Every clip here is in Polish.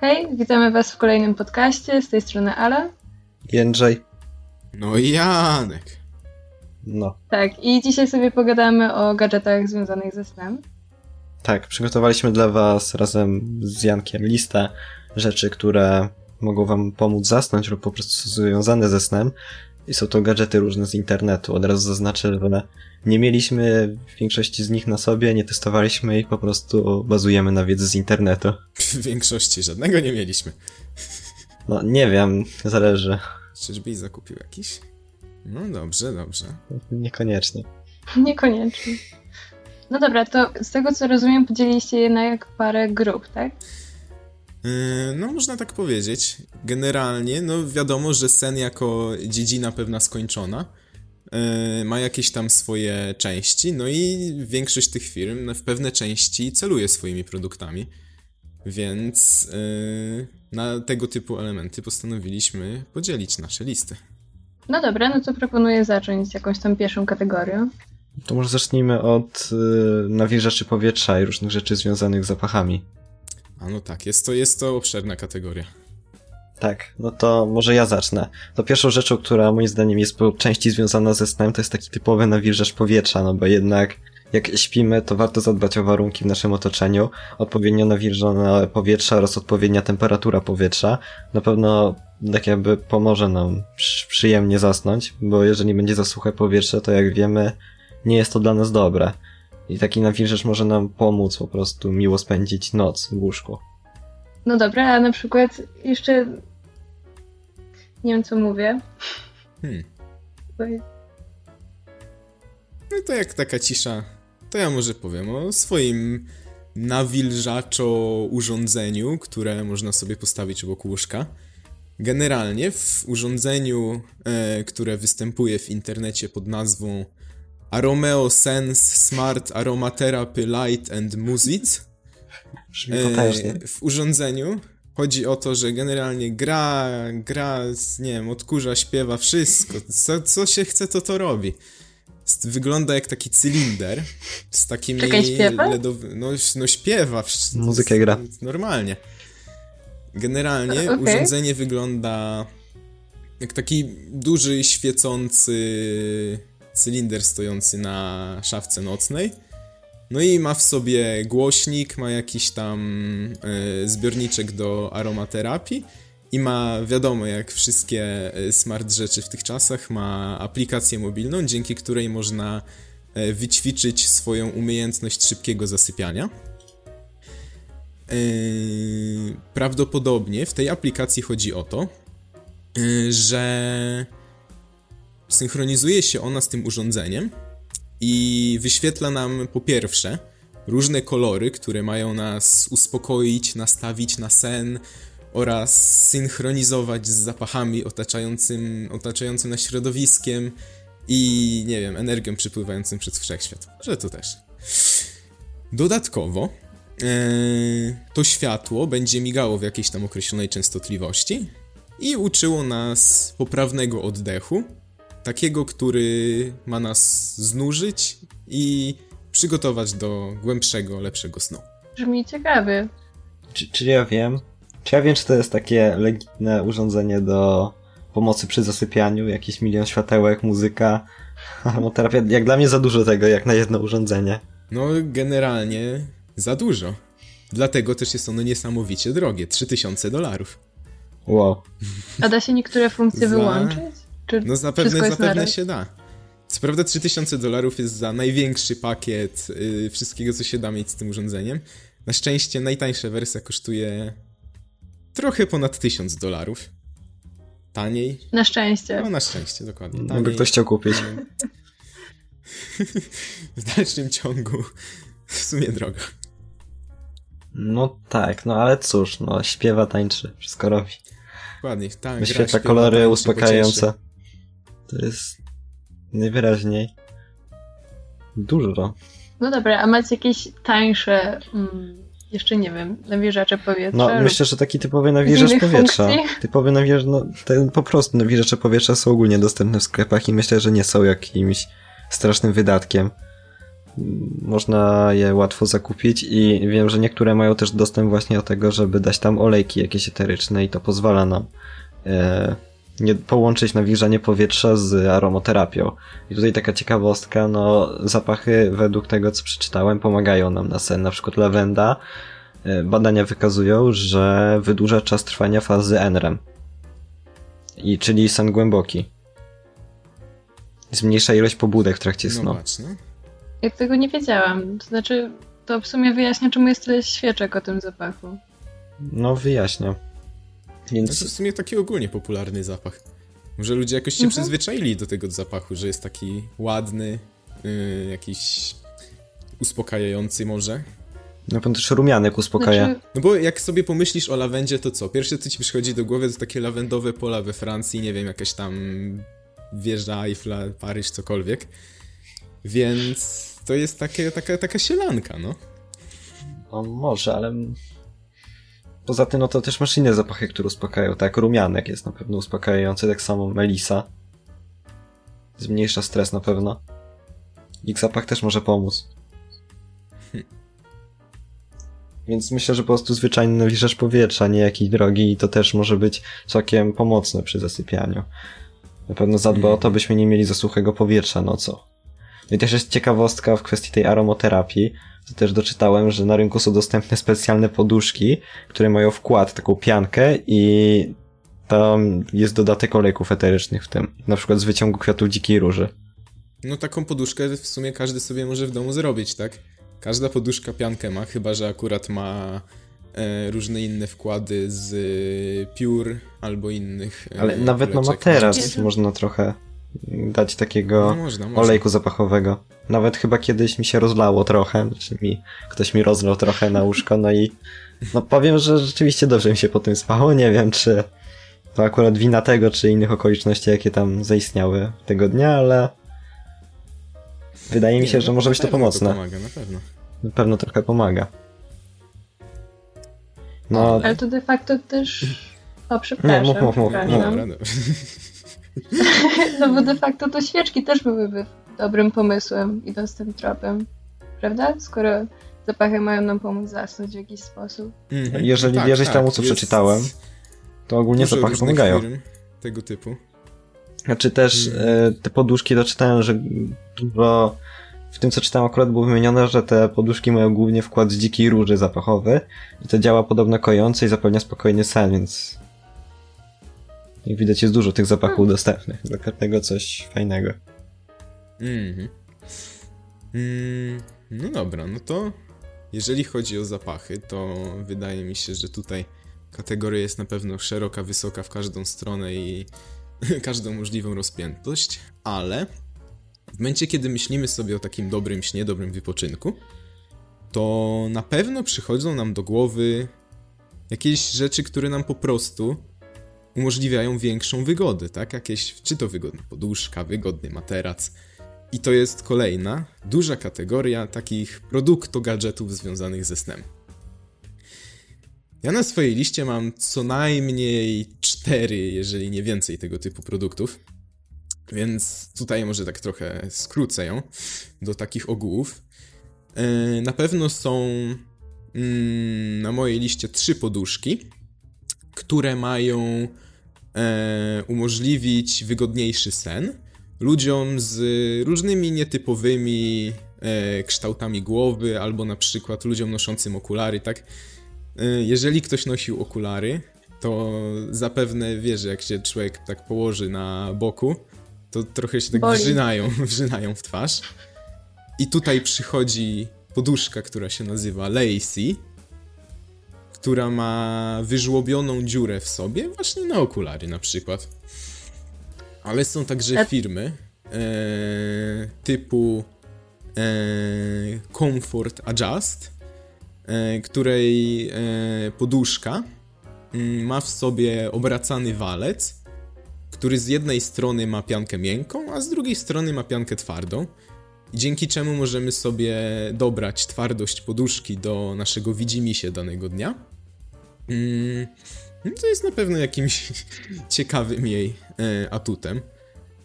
Hej, witamy Was w kolejnym podcaście. Z tej strony Ala. Jędrzej. No i Janek. No. Tak, i dzisiaj sobie pogadamy o gadżetach związanych ze snem. Tak, przygotowaliśmy dla Was razem z Jankiem listę rzeczy, które mogą Wam pomóc zasnąć lub po prostu związane ze snem. I są to gadżety różne z internetu. Od razu zaznaczę, że nie mieliśmy większości z nich na sobie, nie testowaliśmy ich, po prostu bazujemy na wiedzy z internetu. W większości żadnego nie mieliśmy. No, nie wiem, zależy. Czyżbyś zakupił jakiś? No dobrze, dobrze. Niekoniecznie. Niekoniecznie. No dobra, to z tego co rozumiem, podzieliliście je na jak parę grup, tak? Yy, no, można tak powiedzieć. Generalnie, no wiadomo, że sen jako dziedzina pewna skończona yy, ma jakieś tam swoje części, no i większość tych firm w pewne części celuje swoimi produktami. Więc yy, na tego typu elementy postanowiliśmy podzielić nasze listy. No dobra, no to proponuję zacząć z jakąś tam pierwszą kategorią. To może zacznijmy od yy, nawilżaczy powietrza i różnych rzeczy związanych z zapachami. A no tak, jest to, jest to obszerna kategoria. Tak, no to może ja zacznę. To pierwszą rzeczą, która moim zdaniem jest po części związana ze snem, to jest taki typowy nawilżacz powietrza, no bo jednak jak śpimy, to warto zadbać o warunki w naszym otoczeniu, odpowiednio nawilżone powietrze oraz odpowiednia temperatura powietrza. Na pewno tak jakby pomoże nam przyjemnie zasnąć, bo jeżeli będzie za suche powietrze, to jak wiemy, nie jest to dla nas dobre. I taki nawilżacz może nam pomóc po prostu miło spędzić noc w łóżku. No dobra, a na przykład jeszcze nie wiem co mówię. Hmm. No to jak taka cisza, to ja może powiem o swoim nawilżaczo urządzeniu, które można sobie postawić obok łóżka. Generalnie w urządzeniu, e, które występuje w internecie pod nazwą Aromeo Sense Smart Aromatherapy Light and Music. E, w urządzeniu chodzi o to, że generalnie gra, gra, nie wiem, odkurza, śpiewa, wszystko. Co, co się chce, to to robi. Wygląda jak taki cylinder z takimi LEDowymi. No, no śpiewa. Muzykę gra. Normalnie. Generalnie okay. urządzenie wygląda jak taki duży, świecący cylinder stojący na szafce nocnej. No i ma w sobie głośnik, ma jakiś tam y, zbiorniczek do aromaterapii i ma, wiadomo, jak wszystkie e, smart rzeczy w tych czasach, ma aplikację mobilną, dzięki której można y, wyćwiczyć swoją umiejętność szybkiego zasypiania. Prawdopodobnie w tej aplikacji chodzi o to, że synchronizuje się ona z tym urządzeniem i wyświetla nam po pierwsze różne kolory, które mają nas uspokoić, nastawić na sen oraz synchronizować z zapachami otaczającym, otaczającym nas środowiskiem i nie wiem, energią przypływającym przez wszechświat. Że to też. Dodatkowo yy, to światło będzie migało w jakiejś tam określonej częstotliwości i uczyło nas poprawnego oddechu takiego, który ma nas znużyć i przygotować do głębszego, lepszego snu. Brzmi ciekawie. Czy, czy ja wiem? Czy ja wiem, czy to jest takie legitne urządzenie do pomocy przy zasypianiu? Jakiś milion światełek, muzyka, aromaterapia? Jak dla mnie za dużo tego, jak na jedno urządzenie. No, generalnie za dużo. Dlatego też jest ono niesamowicie drogie. 3000 dolarów. Wow. A da się niektóre funkcje za... wyłączyć? Czy no zapewne, zapewne się da. Co prawda 3000 dolarów jest za największy pakiet yy, wszystkiego, co się da mieć z tym urządzeniem. Na szczęście najtańsza wersja kosztuje trochę ponad 1000 dolarów. Taniej. Na szczęście. No na szczęście, dokładnie. Taniej. Mogę ktoś chciał kupić. w dalszym ciągu w sumie drogo. No tak, no ale cóż, no śpiewa, tańczy, wszystko robi. Dokładnie, tak. Wyświetla kolory uspokajające. To jest najwyraźniej dużo. No dobra, a macie jakieś tańsze, mm, jeszcze nie wiem, nawilżacze powietrza? No myślę, że taki typowy nawilżacz powietrza. Funkcji? Typowy nawilżacz, no ten, po prostu nawilżacze powietrza są ogólnie dostępne w sklepach i myślę, że nie są jakimś strasznym wydatkiem. można je łatwo zakupić i wiem, że niektóre mają też dostęp właśnie do tego, żeby dać tam olejki jakieś eteryczne i to pozwala nam e, nie połączyć nawilżanie powietrza z aromaterapią. I tutaj taka ciekawostka, no zapachy według tego co przeczytałem pomagają nam na sen, na przykład lawenda. E, badania wykazują, że wydłuża czas trwania fazy NREM. I czyli sen głęboki. Zmniejsza ilość pobudek w trakcie snu. No no. Jak tego nie wiedziałam. To znaczy, to w sumie wyjaśnia, czemu jest tyle świeczek o tym zapachu. No wyjaśnia. Więc... To w sumie taki ogólnie popularny zapach. Może ludzie jakoś się mhm. przyzwyczaili do tego zapachu, że jest taki ładny, yy, jakiś uspokajający może. No pewno też rumianek uspokaja. Znaczy... No bo jak sobie pomyślisz o lawendzie, to co? Pierwsze co ci przychodzi do głowy to takie lawendowe pola we Francji, nie wiem, jakaś tam wieża Eiffla, Paryż, cokolwiek. Więc to jest takie, taka, taka sielanka, no. No może, ale Poza tym, no to też masz inne zapachy, które uspokajają, tak? Rumianek jest na pewno uspokajający, tak samo melisa. Zmniejsza stres na pewno. Ich zapach też może pomóc. Więc myślę, że po prostu zwyczajny nawilżacz powietrza, nie jakiś drogi i to też może być całkiem pomocne przy zasypianiu. Na pewno zadba o to, byśmy nie mieli za suchego powietrza nocą. No i też jest ciekawostka w kwestii tej aromoterapii, to też doczytałem, że na rynku są dostępne specjalne poduszki, które mają wkład, taką piankę i tam jest dodatek olejków eterycznych w tym. Na przykład z wyciągu kwiatów dzikiej róży. No taką poduszkę w sumie każdy sobie może w domu zrobić, tak? Każda poduszka piankę ma, chyba że akurat ma e, różne inne wkłady z e, piór albo innych. E, Ale nawet na materac można trochę dać takiego no można, można. olejku zapachowego. Nawet chyba kiedyś mi się rozlało trochę, czy mi ktoś mi rozlał trochę na łóżko, no i no powiem, że rzeczywiście dobrze mi się po tym spało. Nie wiem, czy to akurat wina tego, czy innych okoliczności, jakie tam zaistniały tego dnia, ale wydaje mi się, że może być to pomocne. To pomaga, na pewno. Na pewno trochę pomaga. No, ale to de facto też... O, przepraszam. Nie, mów, mów, mów. mów. no bo de facto to świeczki też byłyby dobrym pomysłem i dostęp tropem, prawda? Skoro zapachy mają nam pomóc zasnąć w jakiś sposób. Mm, Jeżeli tak, wierzyć tak, temu, co przeczytałem, to ogólnie zapachy pomagają. tego typu. Znaczy też mm. te poduszki doczytałem, że dużo w tym co czytałem akurat było wymienione, że te poduszki mają głównie wkład z dzikiej róży zapachowy i to działa podobno kojąco i zapewnia spokojny sen, więc jak widać jest dużo tych zapachów hmm. dostępnych. Dla każdego coś fajnego. Mhm. Mm, no dobra, no to jeżeli chodzi o zapachy, to wydaje mi się, że tutaj kategoria jest na pewno szeroka, wysoka w każdą stronę i każdą możliwą rozpiętość, ale w momencie, kiedy myślimy sobie o takim dobrym śnie, dobrym wypoczynku, to na pewno przychodzą nam do głowy jakieś rzeczy, które nam po prostu umożliwiają większą wygodę, tak? Jakieś, czy to wygodna poduszka, wygodny materac. I to jest kolejna, duża kategoria takich produktu gadżetów związanych ze snem. Ja na swojej liście mam co najmniej cztery, jeżeli nie więcej tego typu produktów. Więc tutaj może tak trochę skrócę ją do takich ogółów. E, na pewno są mm, na mojej liście trzy poduszki, które mają e, umożliwić wygodniejszy sen ludziom z różnymi nietypowymi e, kształtami głowy, albo na przykład ludziom noszącym okulary, tak? E, jeżeli ktoś nosił okulary, to zapewne wie, że jak się człowiek tak położy na boku, to trochę się tak wrzynają, wrzynają w twarz. I tutaj przychodzi poduszka, która się nazywa Lacy, która ma wyżłobioną dziurę w sobie, właśnie na okulary na przykład. Ale są także firmy e, typu e, Comfort Adjust, e, której e, poduszka mm, ma w sobie obracany walec, który z jednej strony ma piankę miękką, a z drugiej strony ma piankę twardą. Dzięki czemu możemy sobie dobrać twardość poduszki do naszego widzimisię danego dnia. Mm, to jest na pewno jakimś ciekawym jej e, atutem.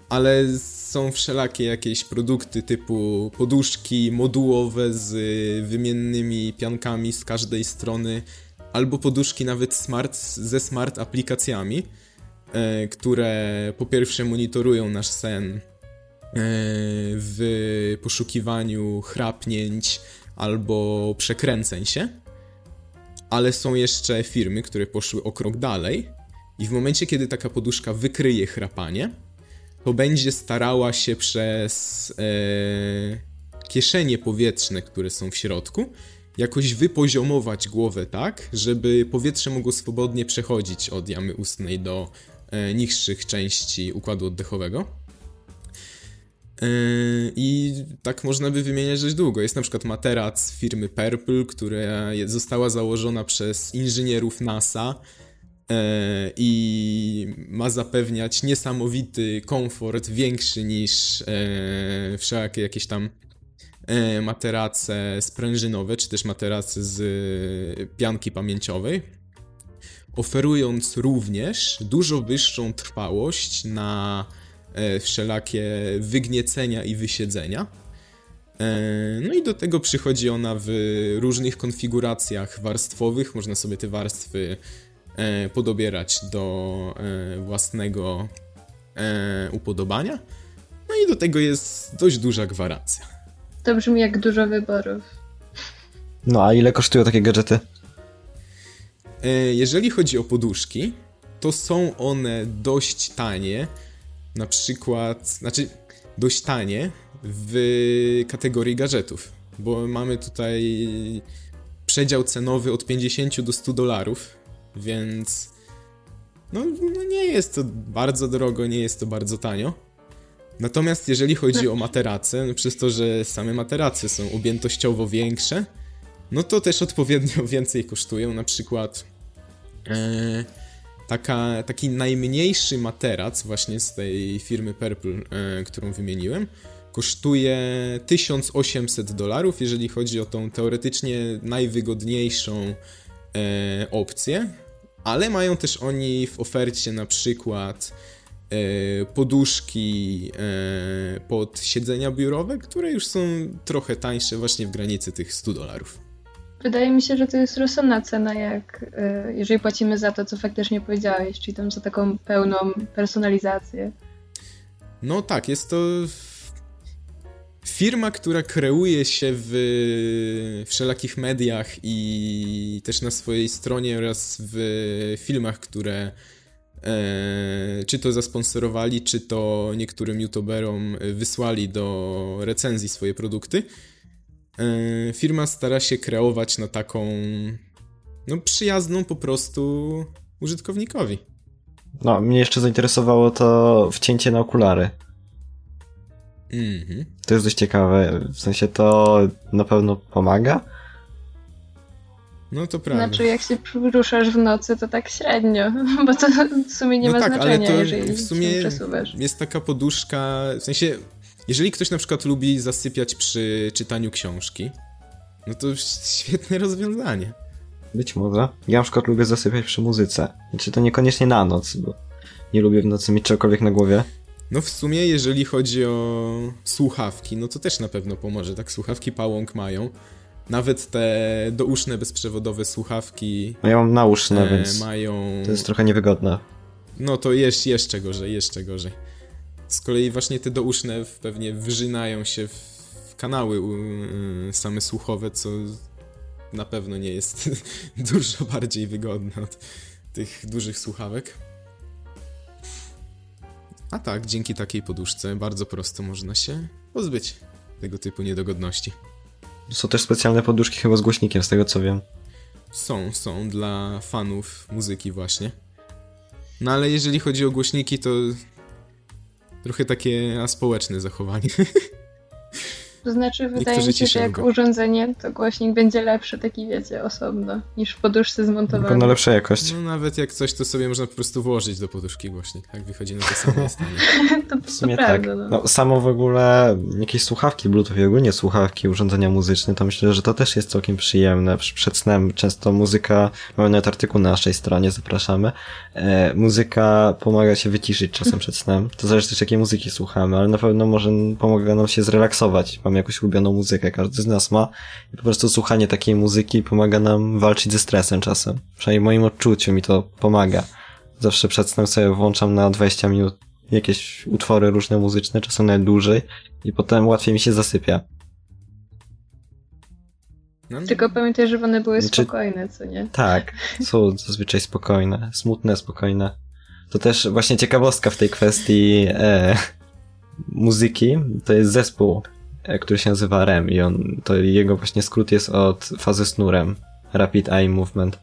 ale są wszelakie jakieś produkty typu poduszki modułowe z wymiennymi piankami z każdej strony, albo poduszki nawet smart ze smart aplikacjami, e, które po pierwsze monitorują nasz sen w poszukiwaniu chrapnięć albo przekręceń się, ale są jeszcze firmy, które poszły o krok dalej i w momencie, kiedy taka poduszka wykryje chrapanie, to będzie starała się przez e, kieszenie powietrzne, które są w środku, jakoś wypoziomować głowę tak, żeby powietrze mogło swobodnie przechodzić od jamy ustnej do e, niższych części układu oddechowego. E, I tak można by wymieniać dość długo. Jest na przykład materac firmy Purple, która została założona przez inżynierów NASA E, i ma zapewniać niesamowity komfort, większy niż e, wszelakie jakieś tam materace sprężynowe, czy też materace z pianki pamięciowej, oferując również dużo wyższą trwałość na wszelakie wygniecenia i wysiedzenia. No i do tego przychodzi ona w różnych konfiguracjach warstwowych. Można sobie te warstwy e, podobierać do e, własnego e, upodobania. No i do tego jest dość duża gwarancja. To brzmi jak dużo wyborów. No a ile kosztują takie gadżety? E, jeżeli chodzi o poduszki, to są one dość tanie. Na przykład, znaczy dość tanie w kategorii gadżetów, bo mamy tutaj przedział cenowy od 50 do 100 dolarów więc no, no, nie jest to bardzo drogo, nie jest to bardzo tanio. Natomiast jeżeli chodzi o materace, no przez to, że same materace są objętościowo większe, no to też odpowiednio więcej kosztują. Na przykład e, taka, taki najmniejszy materac właśnie z tej firmy Purple, e, którą wymieniłem, kosztuje 1800 dolarów, jeżeli chodzi o tą teoretycznie najwygodniejszą e, opcję ale mają też oni w ofercie na przykład e, poduszki pod siedzenia biurowe, które już są trochę tańsze, właśnie w granicy tych 100 dolarów. Wydaje mi się, że to jest rozsądna cena, jak e, jeżeli płacimy za to, co faktycznie powiedziałeś, czyli tam za taką pełną personalizację. No tak, jest to firma, która kreuje się w wszelakich mediach i też na swojej stronie oraz w filmach, które e, czy to zasponsorowali, czy to niektórym youtuberom wysłali do recenzji swoje produkty. E, firma stara się kreować na taką no przyjazną po prostu użytkownikowi. No, mnie jeszcze zainteresowało to wcięcie na okulary. Mhm. To jest dość ciekawe. W sensie to na pewno pomaga. No to prawda. Znaczy, jak się ruszasz w nocy, to tak średnio, bo to w sumie nie no ma tak, znaczenia, ale to jeżeli w sumie się przesuwasz. Jest taka poduszka, w sensie, jeżeli ktoś na przykład lubi zasypiać przy czytaniu książki, no to świetne rozwiązanie. Być może. Ja na przykład lubię zasypiać przy muzyce. Znaczy to niekoniecznie na noc, bo nie lubię w nocy mieć czegokolwiek na głowie. No w sumie, jeżeli chodzi o słuchawki, no to też na pewno pomoże. Tak, słuchawki Pałąk mają. Nawet te douszne, bezprzewodowe słuchawki. No ja mam nauszne, e, więc mają. To jest trochę niewygodne. No to jest jeszcze gorzej, jeszcze gorzej. Z kolei właśnie te douszne pewnie wrzynają się w kanały y, same słuchowe, co na pewno nie jest dużo bardziej wygodne od tych dużych słuchawek. A tak, dzięki takiej poduszce bardzo prosto można się pozbyć tego typu niedogodności. Są też specjalne poduszki chyba z głośnikiem, z tego co wiem. Są, są dla fanów muzyki właśnie. No ale jeżeli chodzi o głośniki, to trochę takie aspołeczne zachowanie. To znaczy, wydaje mi się, że jak go. urządzenie, to głośnik będzie lepszy, taki wiecie, osobno, niż w poduszce zmontowany. Tylko na lepsza jakość. No nawet jak coś, to sobie można po prostu włożyć do poduszki głośnik, tak wychodzi na to samo stanie. to, w sumie to tak. Prawda, no. no. samo w ogóle jakieś słuchawki Bluetooth i ogólnie słuchawki, urządzenia muzyczne, to myślę, że to też jest całkiem przyjemne. Przed snem często muzyka, mamy nawet artykuł na naszej stronie, zapraszamy. E, muzyka pomaga się wyciszyć czasem przed snem. To zależy też jakiej muzyki słuchamy, ale na pewno może pomaga nam się zrelaksować. Mamy jakąś ulubioną muzykę, każdy z nas ma i po prostu słuchanie takiej muzyki pomaga nam walczyć ze stresem czasem. Przynajmniej w moim odczuciu mi to pomaga. Zawsze przed snem sobie włączam na 20 minut jakieś utwory różne muzyczne, czasem nawet dłużej i potem łatwiej mi się zasypia. No. Tylko pamiętaj, żeby one były znaczy, spokojne, co nie? Tak, są zazwyczaj spokojne, smutne, spokojne. To też właśnie ciekawostka w tej kwestii e, muzyki, to jest zespół, który się nazywa REM i on, to jego właśnie skrót jest od fazy z nurem, Rapid Eye Movement.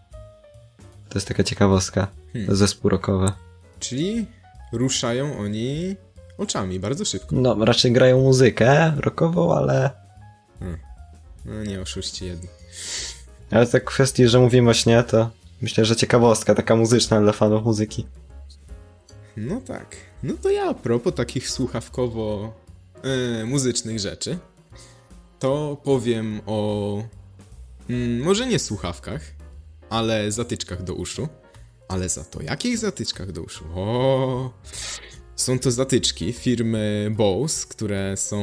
To jest taka ciekawostka, hmm. zespół rockowy. Czyli ruszają oni oczami bardzo szybko. No, raczej grają muzykę rockową, ale... Hmm. No nie, oszuści jedni. Ale tak w kwestii, że mówimy o śnie, to myślę, że ciekawostka taka muzyczna dla fanów muzyki. No tak. No to ja a propos takich słuchawkowo yy, muzycznych rzeczy, to powiem o yy, może nie słuchawkach, ale zatyczkach do uszu. Ale za to jakich zatyczkach do uszu? O, są to zatyczki firmy Bose, które są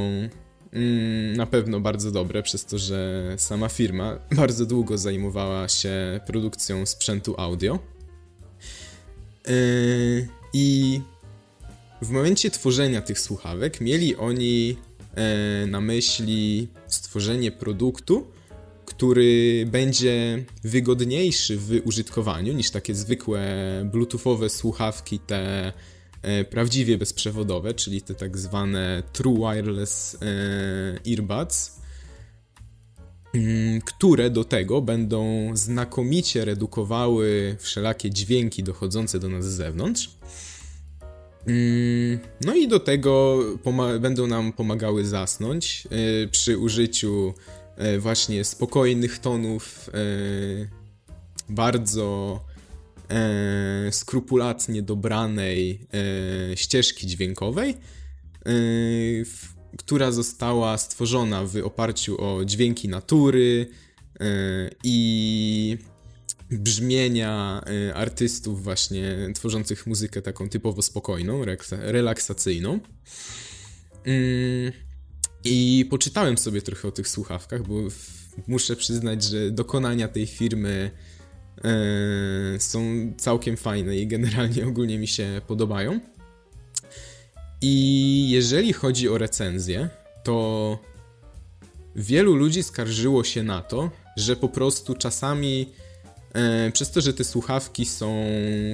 mm, na pewno bardzo dobre, przez to, że sama firma bardzo długo zajmowała się produkcją sprzętu audio. Yy, I w momencie tworzenia tych słuchawek mieli oni e, na myśli stworzenie produktu, który będzie wygodniejszy w użytkowaniu niż takie zwykłe bluetoothowe słuchawki, te e, prawdziwie bezprzewodowe, czyli te tak zwane True Wireless e, Earbuds, mm, które do tego będą znakomicie redukowały wszelakie dźwięki dochodzące do nas z zewnątrz. Mm, no i do tego będą nam pomagały zasnąć yy, przy użyciu yy, właśnie spokojnych tonów, yy, bardzo skrupulatnie dobranej ścieżki dźwiękowej, która została stworzona w oparciu o dźwięki natury i brzmienia y, artystów właśnie tworzących muzykę taką typowo spokojną, relaksacyjną. Mm, I poczytałem sobie trochę o tych słuchawkach, bo muszę przyznać, że dokonania tej firmy y, są całkiem fajne i generalnie ogólnie mi się podobają. I jeżeli chodzi o recenzję, to wielu ludzi skarżyło się na to, że po prostu czasami E, przez to, że te słuchawki są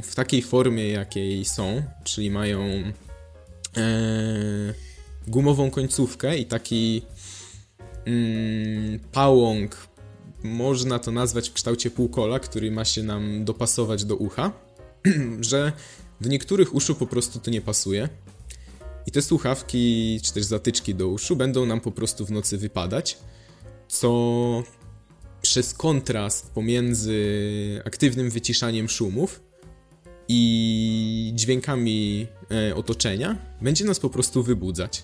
w takiej formie, jakiej są, czyli mają e, gumową końcówkę i taki mm, pałąk, można to nazwać w kształcie półkola, który ma się nam dopasować do ucha, że do niektórych uszu po prostu to nie pasuje. I te słuchawki, czy też zatyczki do uszu będą nam po prostu w nocy wypadać, co przez kontrast pomiędzy aktywnym wyciszaniem szumów i dźwiękami e, otoczenia będzie nas po prostu wybudzać.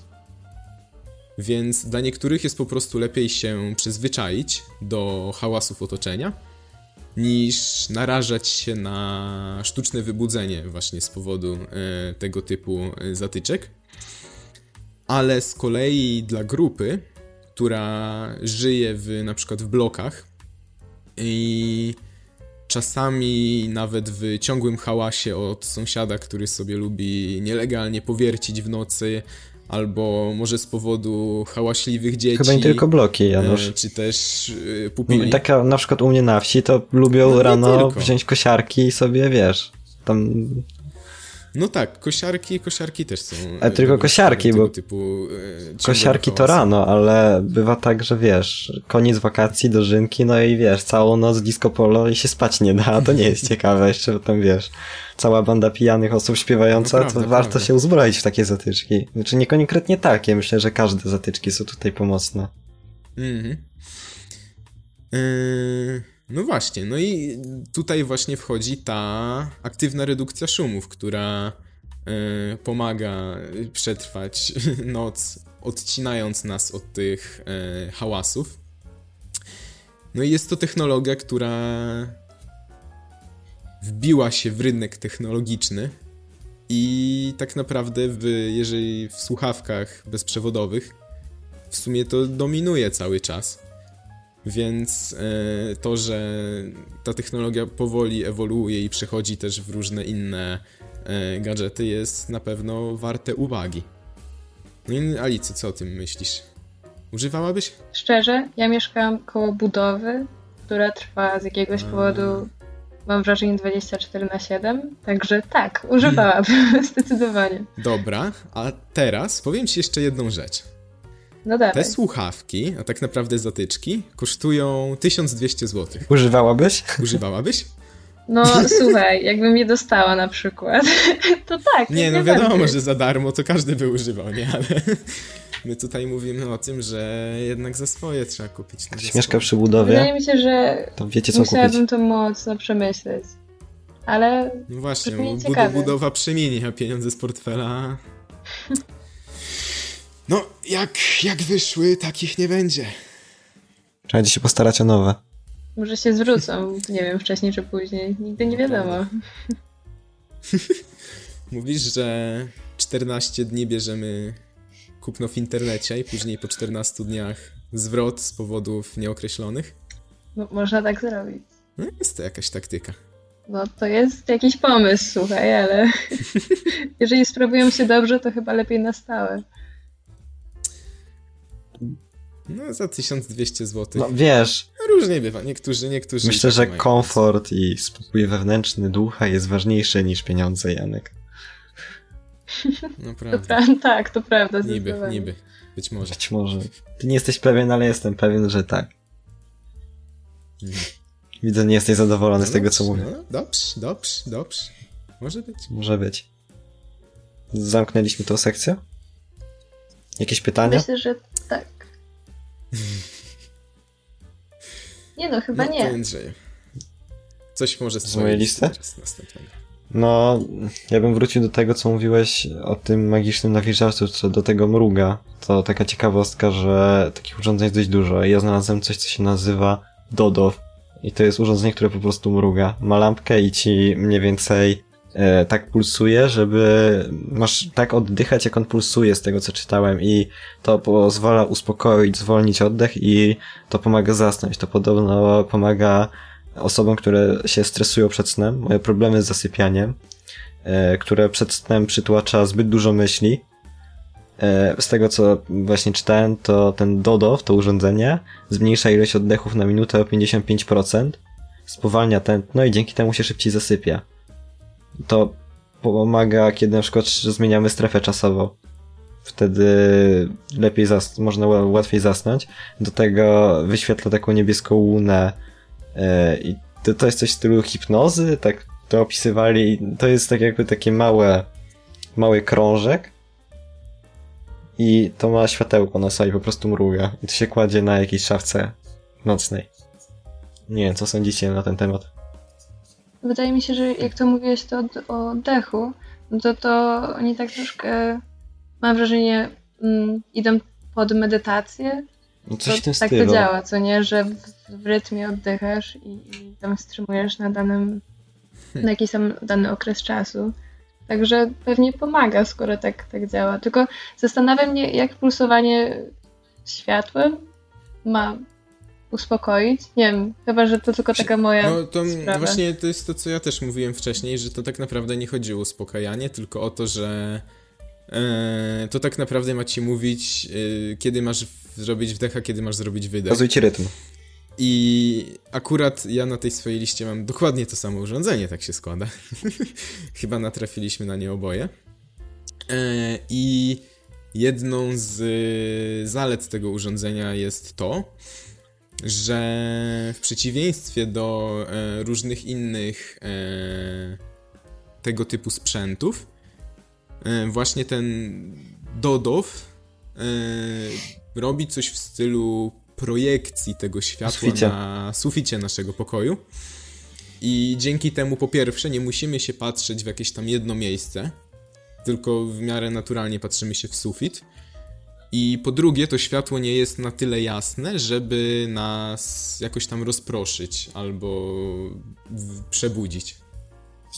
Więc dla niektórych jest po prostu lepiej się przyzwyczaić do hałasów otoczenia, niż narażać się na sztuczne wybudzenie właśnie z powodu e, tego typu e, zatyczek. Ale z kolei dla grupy, która żyje w na przykład w blokach, i czasami nawet w ciągłym hałasie od sąsiada, który sobie lubi nielegalnie powiercić w nocy, albo może z powodu hałaśliwych dzieci. Chyba nie tylko bloki, Janusz. E, czy też e, pupili. Taka na przykład u mnie na wsi to lubią no, rano wziąć kosiarki i sobie, wiesz, tam No tak, kosiarki, kosiarki też są. Ale tylko kosiarki, bo typu, e, kosiarki to rano, ale bywa tak, że wiesz, koniec wakacji, dożynki, no i wiesz, całą noc disco polo i się spać nie da, to nie jest ciekawe, jeszcze tam wiesz, cała banda pijanych osób śpiewająca, no prawda, to warto prawda. się uzbroić w takie zatyczki. Znaczy nie konkretnie takie, myślę, że każde zatyczki są tutaj pomocne. Mhm. Yy, no właśnie, no i tutaj właśnie wchodzi ta aktywna redukcja szumów, która yy, pomaga przetrwać noc, odcinając nas od tych yy, hałasów. No i jest to technologia, która wbiła się w rynek technologiczny i tak naprawdę, w, jeżeli w słuchawkach bezprzewodowych, w sumie to dominuje cały czas. Więc e, to, że ta technologia powoli ewoluuje i przechodzi też w różne inne e, gadżety, jest na pewno warte uwagi. No i Alicy, co o tym myślisz? Używałabyś? Szczerze, ja mieszkam koło budowy, która trwa z jakiegoś A... powodu, mam wrażenie, 24 na 7, także tak, używałabym, hmm. zdecydowanie. Dobra, a teraz powiem Ci jeszcze jedną rzecz. No dawaj. Te słuchawki, a tak naprawdę zatyczki, kosztują 1200 zł. Używałabyś? Używałabyś? No słuchaj, jakbym je dostała na przykład, to tak. Nie, no wiadomo, że za darmo to każdy by używał, nie? Ale my tutaj mówimy o tym, że jednak za swoje trzeba kupić. Ktoś mieszka przy budowie. Wydaje mi się, że to wiecie, co musiałabym kupić. to mocno przemyśleć. Ale. No właśnie, budowa przemieni, a pieniądze z portfela. No, jak, jak wyszły, takich nie będzie. Trzeba się postarać o nowe. Może się zwrócą, nie wiem, wcześniej czy później. Nigdy nie wiadomo. Mówisz, że 14 dni bierzemy kupno w internecie i później po 14 dniach zwrot z powodów nieokreślonych? No, można tak zrobić. No, jest to jakaś taktyka. No to jest jakiś pomysł, słuchaj, ale jeżeli sprawują się dobrze, to chyba lepiej na stałe. No, za 1200 zł. No, wiesz. Różnie bywa. Niektórzy, niektórzy. Myślę, że komfort i spokój wewnętrzny ducha jest ważniejszy niż pieniądze, Janek. No prawda. To pra tak, to prawda. Niby, niby. Być może. Być może. Ty nie jesteś pewien, ale jestem pewien, że tak. Mhm. Widzę, nie jesteś zadowolony no z tego, co mówię. No, dobrze, dobrze, dobrze. Może być. Może być. Zamknęliśmy tą sekcję? Jakieś pytania? Myślę, że tak. Nie no, chyba no, nie. Andrzej. Coś może z mojej listy? No, ja bym wrócił do tego, co mówiłeś o tym magicznym nawilżaczu, co do tego mruga. To taka ciekawostka, że takich urządzeń jest dość dużo. Ja znalazłem coś, co się nazywa Dodo. I to jest urządzenie, które po prostu mruga. Ma lampkę i ci mniej więcej tak pulsuje, żeby masz tak oddychać, jak on pulsuje z tego, co czytałem i to pozwala uspokoić, zwolnić oddech i to pomaga zasnąć. To podobno pomaga osobom, które się stresują przed snem, mają problemy z zasypianiem, e, które przed snem przytłacza zbyt dużo myśli. E, z tego, co właśnie czytałem, to ten Dodo, to urządzenie, zmniejsza ilość oddechów na minutę o 55%, spowalnia tętno i dzięki temu się szybciej zasypia to pomaga, kiedy na przykład zmieniamy strefę czasową. Wtedy lepiej zas można łatwiej zasnąć. Do tego wyświetla taką niebieską łunę yy, i to, to jest coś w stylu hipnozy, tak to opisywali. To jest tak jakby takie małe, mały krążek i to ma światełko na sobie, po prostu mruga. I to się kładzie na jakiejś szafce nocnej. Nie wiem, co sądzicie na ten temat. Wydaje mi się, że jak to mówiłeś to o oddechu, no to to oni tak troszkę, mam wrażenie, mm, idą pod medytację. No coś to, w tak stylu. to działa, co nie? Że w, w rytmie oddychasz i, i tam wstrzymujesz na danym, hmm. na jakiś tam dany okres czasu. Także pewnie pomaga, skoro tak, tak działa. Tylko zastanawiam mnie, jak pulsowanie światłem ma uspokoić. Nie wiem, chyba, że to tylko taka moja. No to sprawa. właśnie to jest to, co ja też mówiłem wcześniej, że to tak naprawdę nie chodzi o uspokajanie, tylko o to, że e, to tak naprawdę ma ci mówić, e, kiedy masz zrobić wdech, a kiedy masz zrobić wydech. Ci rytm. I akurat ja na tej swojej liście mam dokładnie to samo urządzenie, tak się składa. Chyba natrafiliśmy na nie oboje. E, I jedną z zalet tego urządzenia jest to, że w przeciwieństwie do e, różnych innych e, tego typu sprzętów, właśnie ten Dodow robi coś w stylu projekcji tego światła suficie. na suficie naszego pokoju. I dzięki temu, po pierwsze, nie musimy się patrzeć w jakieś tam jedno miejsce, tylko w miarę naturalnie patrzymy się w sufit. I po drugie, to światło nie jest na tyle jasne, żeby nas jakoś tam rozproszyć albo przebudzić.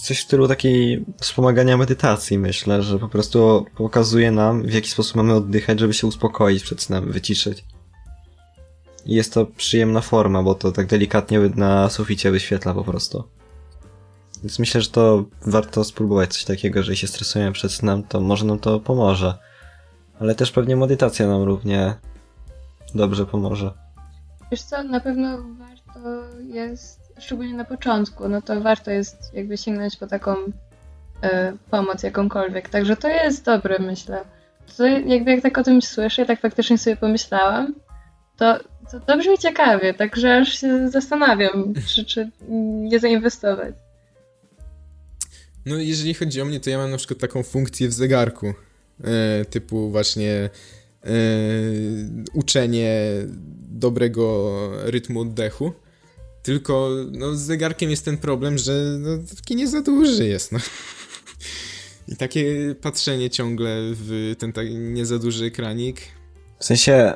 Coś w stylu takiej wspomagania medytacji, myślę, że po prostu pokazuje nam, w jaki sposób mamy oddychać, żeby się uspokoić przed snem, wyciszyć. I jest to przyjemna forma, bo to tak delikatnie na suficie wyświetla po prostu. Więc myślę, że to warto spróbować coś takiego, jeżeli się stresujemy przed snem, to może nam to pomoże. Ale też pewnie medytacja nam równie dobrze pomoże. Wiesz co, na pewno warto jest, szczególnie na początku, no to warto jest jakby sięgnąć po taką y, pomoc jakąkolwiek. Także to jest dobre, myślę. To jakby jak tak o tym słyszę, tak faktycznie sobie pomyślałam, to, to, to brzmi ciekawie, także aż się zastanawiam, czy, czy nie zainwestować. No jeżeli chodzi o mnie, to ja mam na przykład taką funkcję w zegarku, typu właśnie e, uczenie dobrego rytmu oddechu. Tylko no, z zegarkiem jest ten problem, że no, taki nie za duży jest. No. I takie patrzenie ciągle w ten tak nie za duży ekranik. W sensie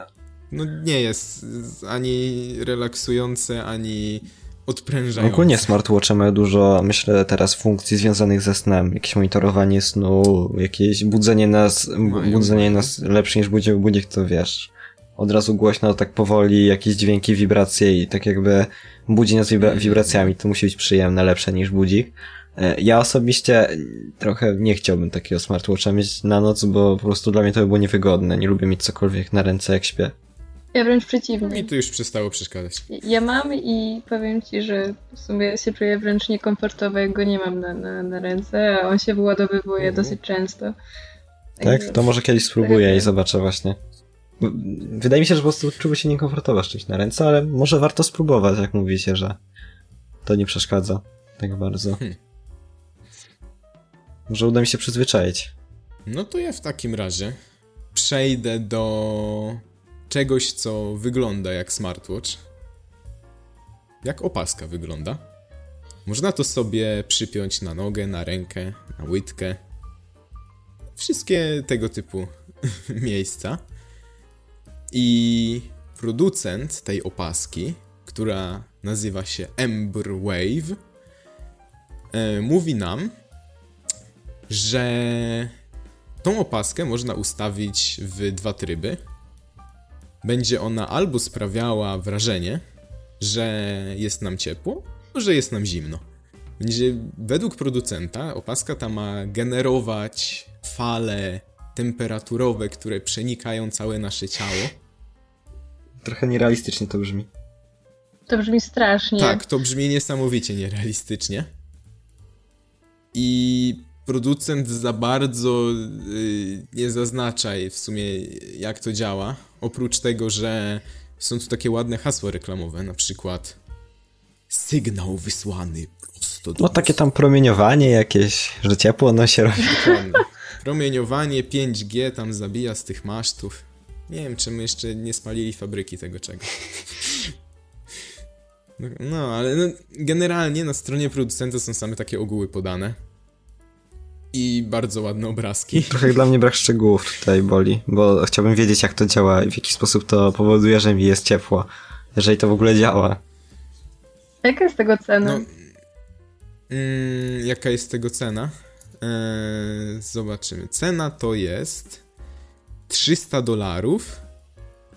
no nie jest ani relaksujące, ani odprężające. Ogólnie smartwatche mają dużo, myślę, teraz funkcji związanych ze snem. Jakieś monitorowanie snu, jakieś budzenie nas, budzenie nas lepsze niż budzi budzik, to wiesz. Od razu głośno, tak powoli, jakieś dźwięki, wibracje i tak jakby budzi nas wibra wibracjami. To musi być przyjemne, lepsze niż budzik. E, ja osobiście trochę nie chciałbym takiego smartwatcha mieć na noc, bo po prostu dla mnie to by było niewygodne. Nie lubię mieć cokolwiek na ręce jak śpię. Ja wręcz przeciwnie. Mi to już przestało przeszkadzać. Ja mam i powiem ci, że w sumie się czuję wręcz niekomfortowo, jak go nie mam na, na, na ręce, a on się wyładowywuje mhm. dosyć często. Tak? To może kiedyś spróbuję tak. i zobaczę właśnie. Wydaje mi się, że po prostu czułby się niekomfortowo z czymś na ręce, ale może warto spróbować, jak mówicie, że to nie przeszkadza tak bardzo. Hmm. Może uda mi się przyzwyczaić. No to ja w takim razie przejdę do czegoś, co wygląda jak smartwatch. Jak opaska wygląda. Można to sobie przypiąć na nogę, na rękę, na łydkę. Wszystkie tego typu miejsca. I producent tej opaski, która nazywa się Ember Wave, e, mówi nam, że tą opaskę można ustawić w dwa tryby będzie ona albo sprawiała wrażenie, że jest nam ciepło, że jest nam zimno. Będzie według producenta opaska ta ma generować fale temperaturowe, które przenikają całe nasze ciało. Trochę nierealistycznie to brzmi. To brzmi strasznie. Tak, to brzmi niesamowicie nierealistycznie. I producent za bardzo yy, nie zaznacza w sumie jak to działa. Oprócz tego, że są tu takie ładne hasła reklamowe, na przykład sygnał wysłany prosto do... No takie tam promieniowanie jakieś, że ciepło no się robi. Promieniowanie 5G tam zabija z tych masztów. Nie wiem, czemu jeszcze nie spalili fabryki tego czego. No, no ale no, generalnie na stronie producenta są same takie ogóły podane i bardzo ładne obrazki. Trochę dla mnie brak szczegółów tutaj boli, bo chciałbym wiedzieć jak to działa i w jaki sposób to powoduje, że mi jest ciepło. Jeżeli to w ogóle działa. Jaka jest tego cena? No, mm, jaka jest tego cena? Eee, zobaczymy. Cena to jest 300 dolarów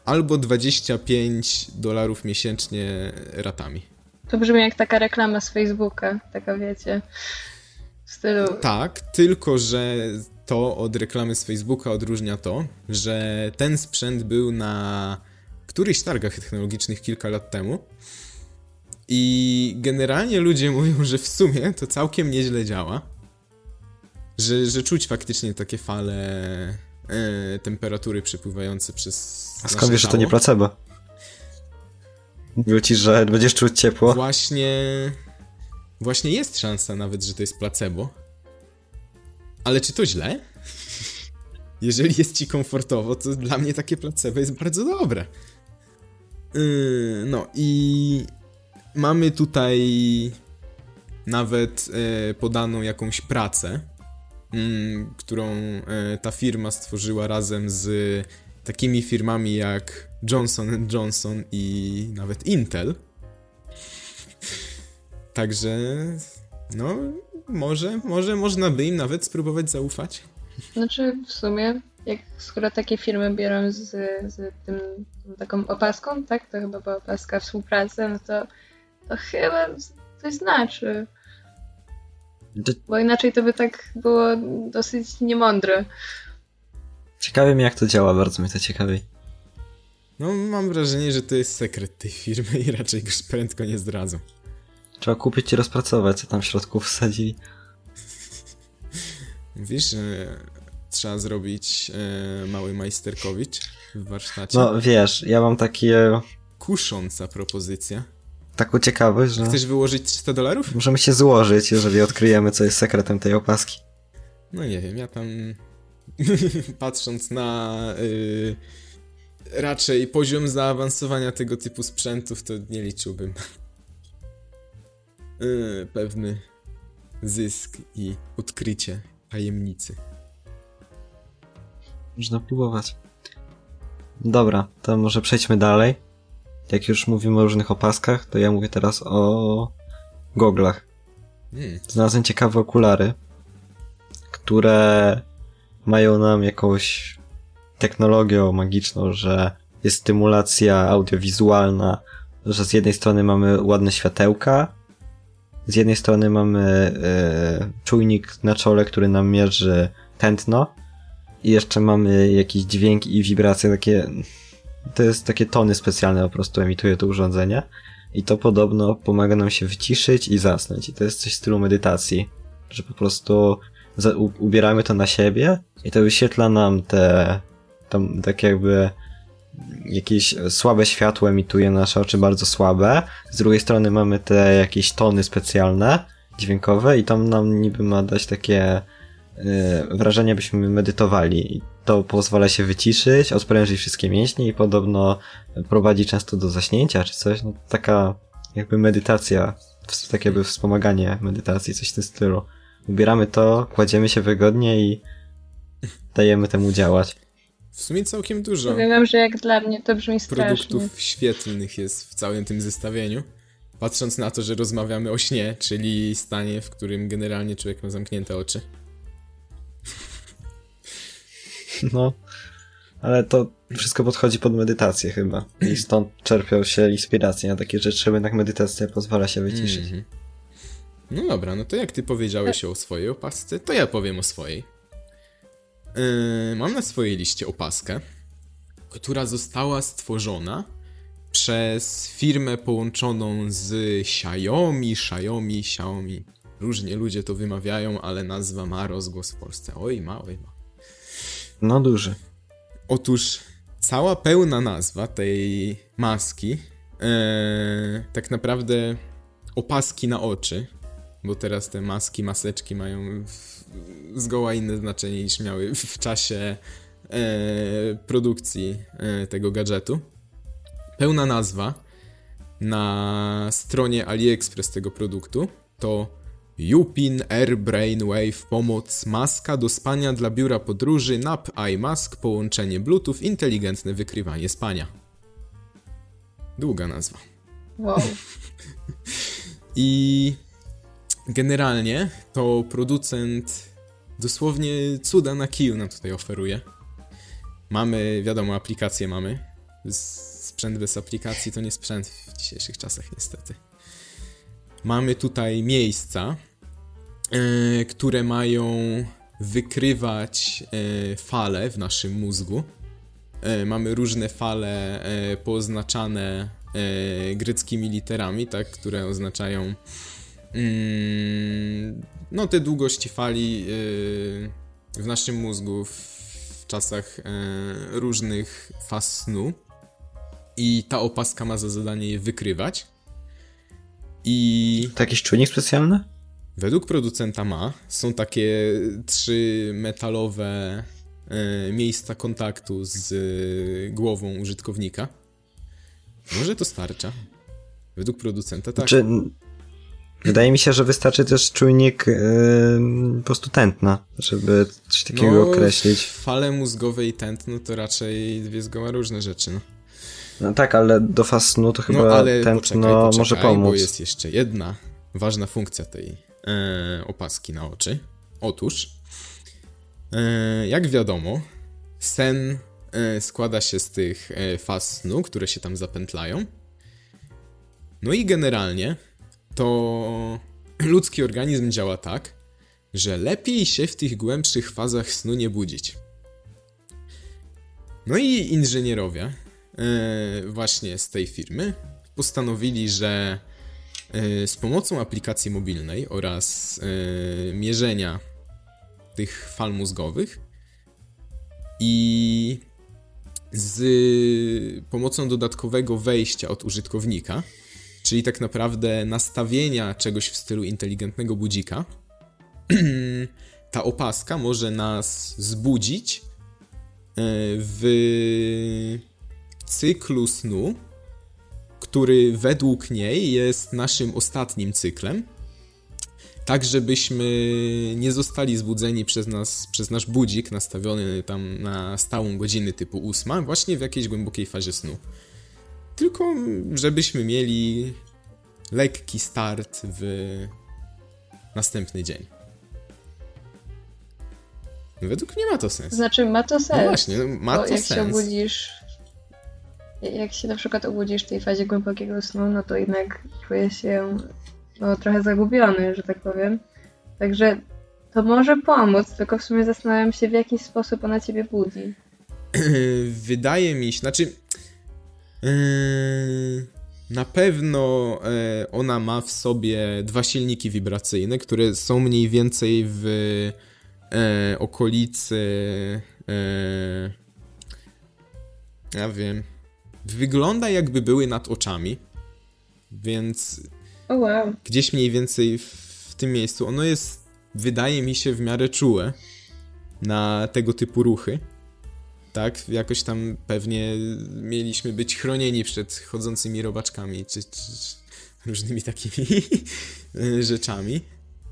albo 25 dolarów miesięcznie ratami. To brzmi jak taka reklama z Facebooka, taka wiecie w stylu... Tak, tylko że to od reklamy z Facebooka odróżnia to, że ten sprzęt był na którychś targach technologicznych kilka lat temu. I generalnie ludzie mówią, że w sumie to całkiem nieźle działa. Że, że czuć faktycznie takie fale e, temperatury przepływające przez. A skąd wiesz, że to nie placebo? Mówił ci, że będziesz czuć ciepło. Właśnie. Właśnie jest szansa nawet, że to jest placebo. Ale czy to źle? Jeżeli jest ci komfortowo, to dla mnie takie placebo jest bardzo dobre. Yy, no i mamy tutaj nawet e, podaną jakąś pracę, mm, którą e, ta firma stworzyła razem z takimi firmami jak Johnson Johnson i nawet Intel. Także, no, może, może można by im nawet spróbować zaufać. Znaczy, w sumie, jak skoro takie firmy biorą z, z tym, taką opaską, tak? To chyba była opaska współpracy, no to, to chyba coś znaczy. Bo inaczej to by tak było dosyć niemądre. Ciekawi mnie, jak to działa, bardzo mnie to ciekawi. No, mam wrażenie, że to jest sekret tej firmy i raczej go prędko nie zdradzą. Trzeba kupić i rozpracować, co tam w środku wsadzili. Wiesz, że trzeba zrobić e, mały majsterkowicz w warsztacie? No wiesz, ja mam takie... Kusząca propozycja. Taką ciekawość, że... Chcesz wyłożyć 300 dolarów? Możemy się złożyć, jeżeli odkryjemy, co jest sekretem tej opaski. No nie wiem, ja tam patrząc na y, raczej poziom zaawansowania tego typu sprzętów, to nie liczyłbym y, pewny zysk i odkrycie tajemnicy. Można próbować. Dobra, to może przejdźmy dalej. Jak już mówimy o różnych opaskach, to ja mówię teraz o goglach. Hmm. Znalazłem ciekawe okulary, które mają nam jakąś technologię magiczną, że jest stymulacja audiowizualna, że z jednej strony mamy ładne światełka, z jednej strony mamy e, czujnik na czole, który nam mierzy tętno i jeszcze mamy jakiś dźwięk i wibracje takie to jest takie tony specjalne po prostu emituje to urządzenie i to podobno pomaga nam się wyciszyć i zasnąć. I to jest coś w stylu medytacji, że po prostu ubieramy to na siebie i to wyświetla nam te tam tak jakby jakieś słabe światło emituje nasze oczy bardzo słabe. Z drugiej strony mamy te jakieś tony specjalne, dźwiękowe i tam nam niby ma dać takie yy, wrażenie, byśmy medytowali. To pozwala się wyciszyć, odprężyć wszystkie mięśnie i podobno prowadzi często do zaśnięcia czy coś. No taka jakby medytacja, takie jakby wspomaganie medytacji, coś w tym stylu. Ubieramy to, kładziemy się wygodnie i dajemy temu działać. W sumie całkiem dużo. Powiem że jak dla mnie to brzmi strasznie. Produktów świetlnych jest w całym tym zestawieniu. Patrząc na to, że rozmawiamy o śnie, czyli stanie, w którym generalnie człowiek ma zamknięte oczy. No, ale to wszystko podchodzi pod medytację chyba. I stąd czerpią się inspiracje na takie rzeczy, jednak medytacja pozwala się wyciszyć. Mm -hmm. No dobra, no to jak ty powiedziałeś o swojej opasce, to ja powiem o swojej. Yy, mam na swojej liście opaskę, która została stworzona przez firmę połączoną z Xiaomi, Xiaomi, Xiaomi. Różnie ludzie to wymawiają, ale nazwa ma rozgłos w Polsce. Oj, ma, oj, ma. No duży. Otóż cała pełna nazwa tej maski, yy, tak naprawdę opaski na oczy, bo teraz te maski, maseczki mają w, zgoła inne znaczenie niż miały w czasie e, produkcji e, tego gadżetu. Pełna nazwa na stronie AliExpress tego produktu to Yupin Air Brainwave Pomoc Maska do spania dla biura podróży NAP iMask połączenie Bluetooth inteligentne wykrywanie spania. Długa nazwa. Wow. I generalnie to producent dosłownie cuda na kiju nam tutaj oferuje. Mamy, wiadomo, aplikacje mamy. Sprzęt bez aplikacji to nie sprzęt w dzisiejszych czasach, niestety. Mamy tutaj miejsca, yy, które mają wykrywać yy, fale w naszym mózgu. e, mamy różne fale e, pooznaczane e, greckimi literami, tak, które oznaczają no te długości fali w naszym mózgu w czasach różnych faz snu i ta opaska ma za zadanie je wykrywać. I... To jakiś czujnik specjalny? Według producenta ma. Są takie trzy metalowe e, miejsca kontaktu z e, głową użytkownika. Może to starcza. Według producenta tak. Znaczy, wydaje mi się, że wystarczy też czujnik yy, po prostu tętna, żeby coś takiego no, określić. Fale mózgowe i tętno to raczej dwie zgoła różne rzeczy. No. No tak, ale do faz snu to chyba no, ale tętno poczekaj, poczekaj, może pomóc. bo jest jeszcze jedna ważna funkcja tej e, opaski na oczy. Otóż, e, jak wiadomo, sen e, składa się z tych faz snu, które się tam zapętlają. No i generalnie to ludzki organizm działa tak, że lepiej się w tych głębszych fazach snu nie budzić. No i inżynierowie E, właśnie z tej firmy postanowili, że e, z pomocą aplikacji mobilnej oraz e, mierzenia tych fal mózgowych i z pomocą dodatkowego wejścia od użytkownika, czyli tak naprawdę nastawienia czegoś w stylu inteligentnego budzika, ta opaska może nas zbudzić w cyklu snu, który według niej jest naszym ostatnim cyklem, tak żebyśmy nie zostali zbudzeni przez nas, przez nasz budzik nastawiony tam na stałą godzinę typu ósma, właśnie w jakiejś głębokiej fazie snu. Tylko żebyśmy mieli lekki start w następny dzień. Według mnie ma to sens. Znaczy, ma to sens. No właśnie, ma to jak sens. Jak się obudzisz jak się na przykład obudzisz w tej fazie głębokiego snu, no to jednak czujesz się no, trochę zagubiony, że tak powiem. Także to może pomóc, tylko w sumie zastanawiam się, w jaki sposób ona ciebie budzi. Wydaje mi się, znaczy. Yy, na pewno yy, ona ma w sobie dwa silniki wibracyjne, które są mniej więcej w yy, okolicy. Ja wiem wygląda jakby były nad oczami, więc oh wow. gdzieś mniej więcej w, w tym miejscu. Ono jest, wydaje mi się, w miarę czułe na tego typu ruchy. Tak, jakoś tam pewnie mieliśmy być chronieni przed chodzącymi robaczkami, czy, czy, czy różnymi takimi rzeczami.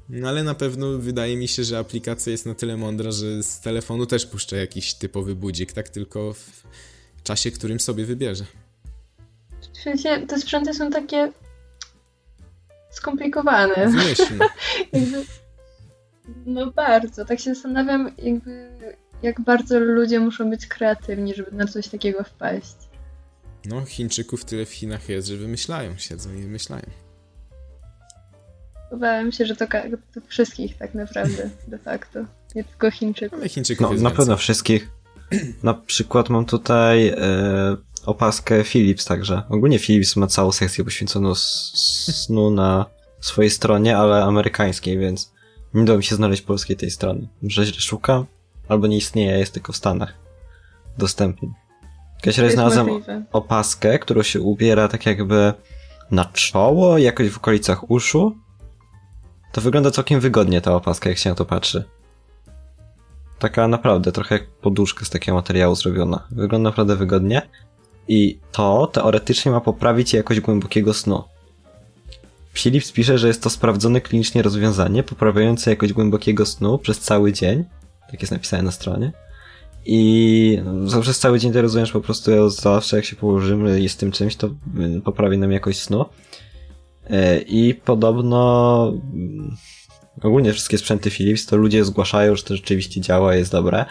No ale na pewno wydaje mi się, że aplikacja jest na tyle mądra, że z telefonu też puszcza jakiś typowy budzik, tak tylko w czasie, którym sobie wybierze. W sensie te sprzęty są takie skomplikowane. Zmyślne. no bardzo. Tak się zastanawiam, jakby jak bardzo ludzie muszą być kreatywni, żeby na coś takiego wpaść. No, Chińczyków tyle w Chinach jest, że wymyślają, siedzą i wymyślają. Obawiam się, że to, to wszystkich tak naprawdę, de facto. Nie tylko Chińczyków. Ale Chińczyków no, na pewno wszystkich. Na przykład mam tutaj e, opaskę Philips także. Ogólnie Philips ma całą sekcję poświęconą snu na swojej stronie, ale amerykańskiej, więc nie udało mi się znaleźć polskiej tej strony. Może źle szukam? Albo nie istnieje, jest tylko w Stanach dostępny. Kiedyś raz znalazłem opaskę, którą się ubiera tak jakby na czoło, jakoś w okolicach uszu. To wygląda całkiem wygodnie ta opaska, jak się na to patrzy. Taka naprawdę trochę jak poduszka z takiego materiału zrobiona. Wygląda naprawdę wygodnie. I to teoretycznie ma poprawić jakość głębokiego snu. Philips pisze, że jest to sprawdzone klinicznie rozwiązanie poprawiające jakość głębokiego snu przez cały dzień. Tak jest napisane na stronie. I no, przez cały dzień to rozumiesz po prostu zawsze jak się położymy i z tym czymś, to y, poprawi nam jakość snu. Y, I podobno ogólnie wszystkie sprzęty Philips, to ludzie zgłaszają, że to rzeczywiście działa, jest dobre.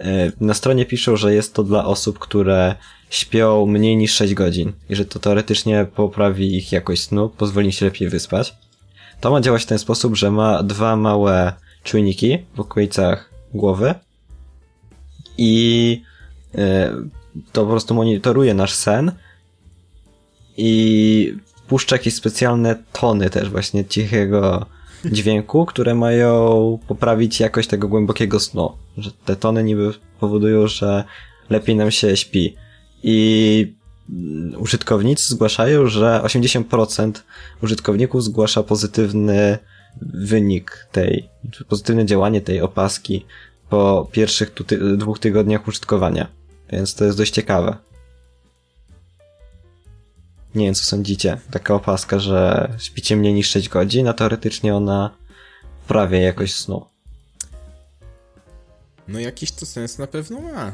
E, na stronie piszą, że jest to dla osób, które śpią mniej niż 6 godzin i że to teoretycznie poprawi ich jakość snu, pozwoli im się lepiej wyspać. To ma działać w ten sposób, że ma dwa małe czujniki w okolicach głowy i e, to po prostu monitoruje nasz sen i puszcza jakieś specjalne tony też właśnie cichego dźwięku, które mają poprawić jakość tego głębokiego snu. Że te tony niby powodują, że lepiej nam się śpi. I użytkownicy zgłaszają, że 80% użytkowników zgłasza pozytywny wynik tej, pozytywne działanie tej opaski po pierwszych ty dwóch tygodniach użytkowania. Więc to jest dość ciekawe. Nie wiem, co sądzicie. Taka opaska, że śpicie mniej niż 6 godzin, a teoretycznie ona poprawia jakość snu. No jakiś to sens na pewno ma.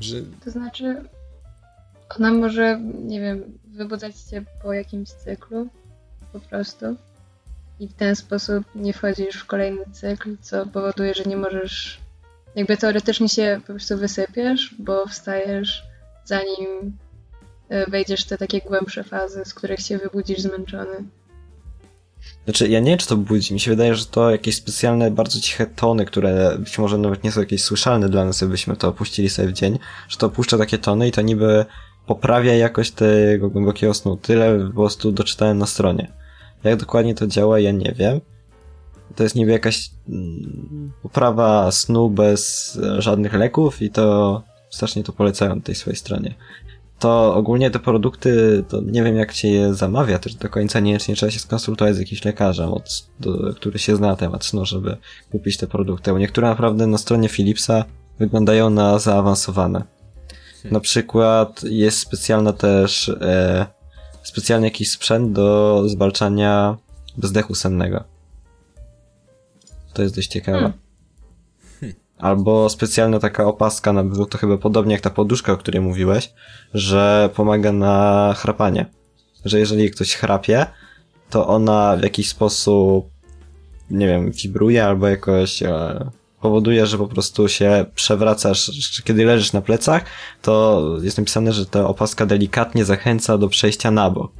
Że... To znaczy, ona może, nie wiem, wybudzać cię po jakimś cyklu, po prostu. I w ten sposób nie wchodzisz w kolejny cykl, co powoduje, że nie możesz. Jakby teoretycznie się po prostu wysypiesz, bo wstajesz zanim e, wejdziesz w te takie głębsze fazy, z których się wybudzisz zmęczony. Znaczy, ja nie wiem, czy to budzi. Mi się wydaje, że to jakieś specjalne, bardzo ciche tony, które być może nawet nie są jakieś słyszalne dla nas, jakbyśmy to opuścili sobie w dzień, że to opuszcza takie tony i to niby poprawia jakość tego głębokiego snu. Tyle po prostu doczytałem na stronie. Jak dokładnie to działa, ja nie wiem. To jest niby jakaś mm, poprawa snu bez żadnych leków i to strasznie to polecają na tej swojej stronie. To ogólnie te produkty, to nie wiem jak się je zamawia, też do końca niekoniecznie trzeba się skonsultować z jakimś lekarzem, od, do, który się zna na temat snu, żeby kupić te produkty. Bo niektóre naprawdę na stronie Philipsa wyglądają na zaawansowane. Na przykład jest specjalna też e, specjalny jakiś sprzęt do zwalczania bezdechu sennego. To jest dość ciekawe. Hmm. Albo specjalna taka opaska na było to chyba podobnie jak ta poduszka, o której mówiłeś, że pomaga na chrapanie. Że jeżeli ktoś chrapie, to ona w jakiś sposób, nie wiem, wibruje albo jakoś e, powoduje, że po prostu się przewracasz, kiedy leżysz na plecach, to jest napisane, że ta opaska delikatnie zachęca do przejścia na bok.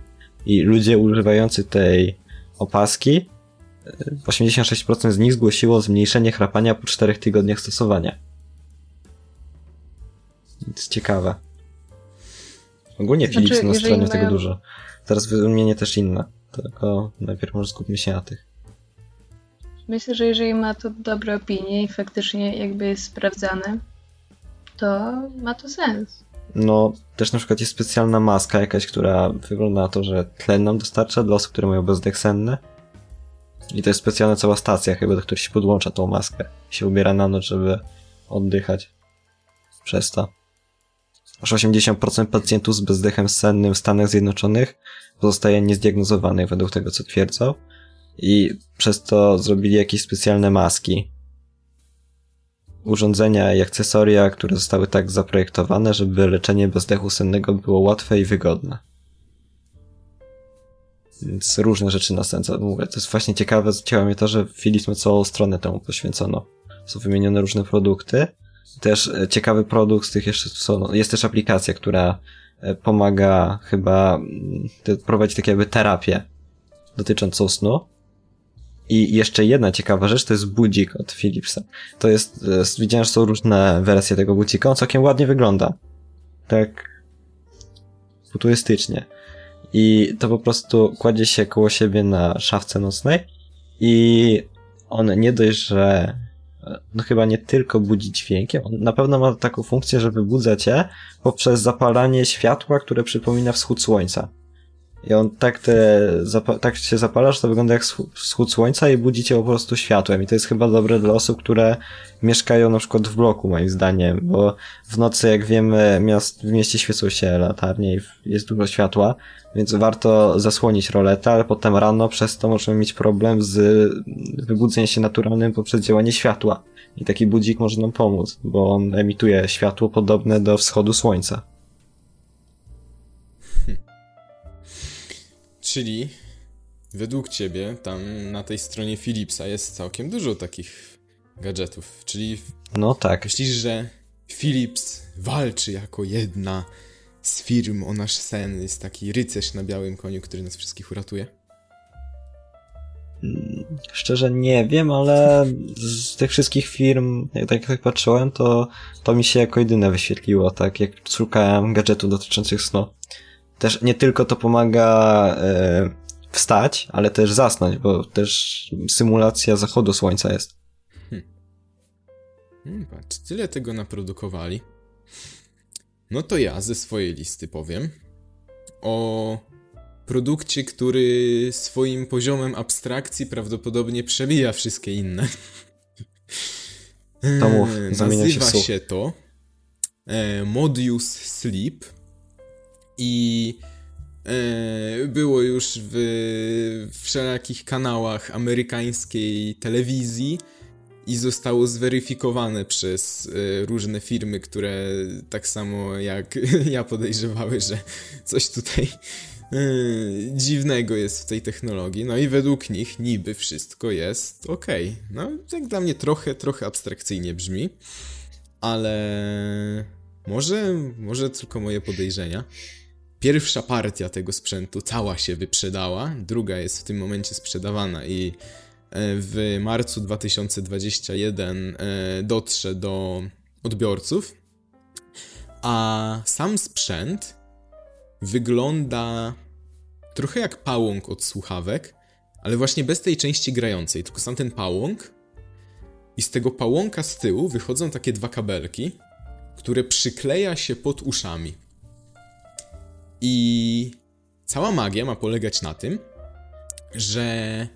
I ludzie używający tej opaski, 86% z nich zgłosiło zmniejszenie chrapania po 4 tygodniach stosowania. Więc ciekawe. Ogólnie znaczy, Philips na stronie mają... tego dużo. Zaraz wymienię też inne. Tylko najpierw może skupmy się na tych. Myślę, że jeżeli ma to dobre opinie i faktycznie jakby jest sprawdzane, to ma to sens. No, też na przykład jest specjalna maska jakaś, która wygląda na to, że tlen nam dostarcza dla osób, które mają bezdech senny. I to jest specjalna cała stacja chyba, do której się podłącza tą maskę. Się ubiera na noc, żeby oddychać przez to. Aż 80% pacjentów z bezdechem sennym w Stanach Zjednoczonych pozostaje niezdiagnozowanych według tego, co twierdzą i przez to zrobili jakieś specjalne maski. Urządzenia i akcesoria, które zostały tak zaprojektowane, żeby leczenie bezdechu sennego było łatwe i wygodne. Więc różne rzeczy na sens. Mówię, to jest właśnie ciekawe, ciekawe mnie to, że Philips ma całą stronę temu poświęcono. Są wymienione różne produkty. Też e, ciekawy produkt z tych jeszcze są, no, jest też aplikacja, która e, pomaga chyba mm, prowadzić takie jakby terapię dotyczącą snu. I jeszcze jedna ciekawa rzecz, to jest budzik od Philipsa. To jest, e, widziałem, że są różne wersje tego budzika, on całkiem ładnie wygląda. Tak futurystycznie. I to po prostu kładzie się koło siebie na szafce nocnej i on nie dość, że e, no chyba nie tylko budzi dźwiękiem, on na pewno ma taką funkcję, że wybudza cię poprzez zapalanie światła, które przypomina wschód słońca. I on tak te, tak się zapala, że to wygląda jak wschód słońca i budzi cię po prostu światłem. I to jest chyba dobre dla osób, które mieszkają na przykład w bloku, moim zdaniem, bo w nocy, jak wiemy, miast, w mieście świecą się latarnie i jest dużo światła, więc warto zasłonić roletę, ale potem rano przez to możemy mieć problem z wybudzeniem się naturalnym poprzez działanie światła. I taki budzik może nam pomóc, bo on emituje światło podobne do wschodu słońca. Czyli według ciebie tam na tej stronie Philipsa jest całkiem dużo takich gadżetów. Czyli no tak. Myślisz, że Philips walczy jako jedna z firm o nasz sen, jest taki rycerz na białym koniu, który nas wszystkich uratuje? Mm, szczerze nie wiem, ale z tych wszystkich firm, jak tak jak patrzyłem, to to mi się jako jedyne wyświetliło, tak jak szukałem gadżetów dotyczących snu. Też nie tylko to pomaga e, wstać, ale też zasnąć, bo też symulacja zachodu słońca jest. Hmm. Hmm, patrz, tyle tego naprodukowali. No to ja ze swojej listy powiem o produkcie, który swoim poziomem abstrakcji prawdopodobnie przebija wszystkie inne. To mów, Nazywa się, się to e, Modius Sleep i e, było już w wszelakich kanałach amerykańskiej telewizji i zostało zweryfikowane przez e, różne firmy, które tak samo jak ja podejrzewały, że coś tutaj e, dziwnego jest w tej technologii. No i według nich niby wszystko jest ok. No, jak dla mnie trochę, trochę abstrakcyjnie brzmi, ale może, może tylko moje podejrzenia. Pierwsza partia tego sprzętu cała się wyprzedała, druga jest w tym momencie sprzedawana i w marcu 2021 e, dotrze do odbiorców, a sam sprzęt wygląda trochę jak pałąk od słuchawek, ale właśnie bez tej części grającej, tylko sam ten pałąk i z tego pałąka z tyłu wychodzą takie dwa kabelki, które przykleja się pod uszami. I cała magia ma polegać na tym, że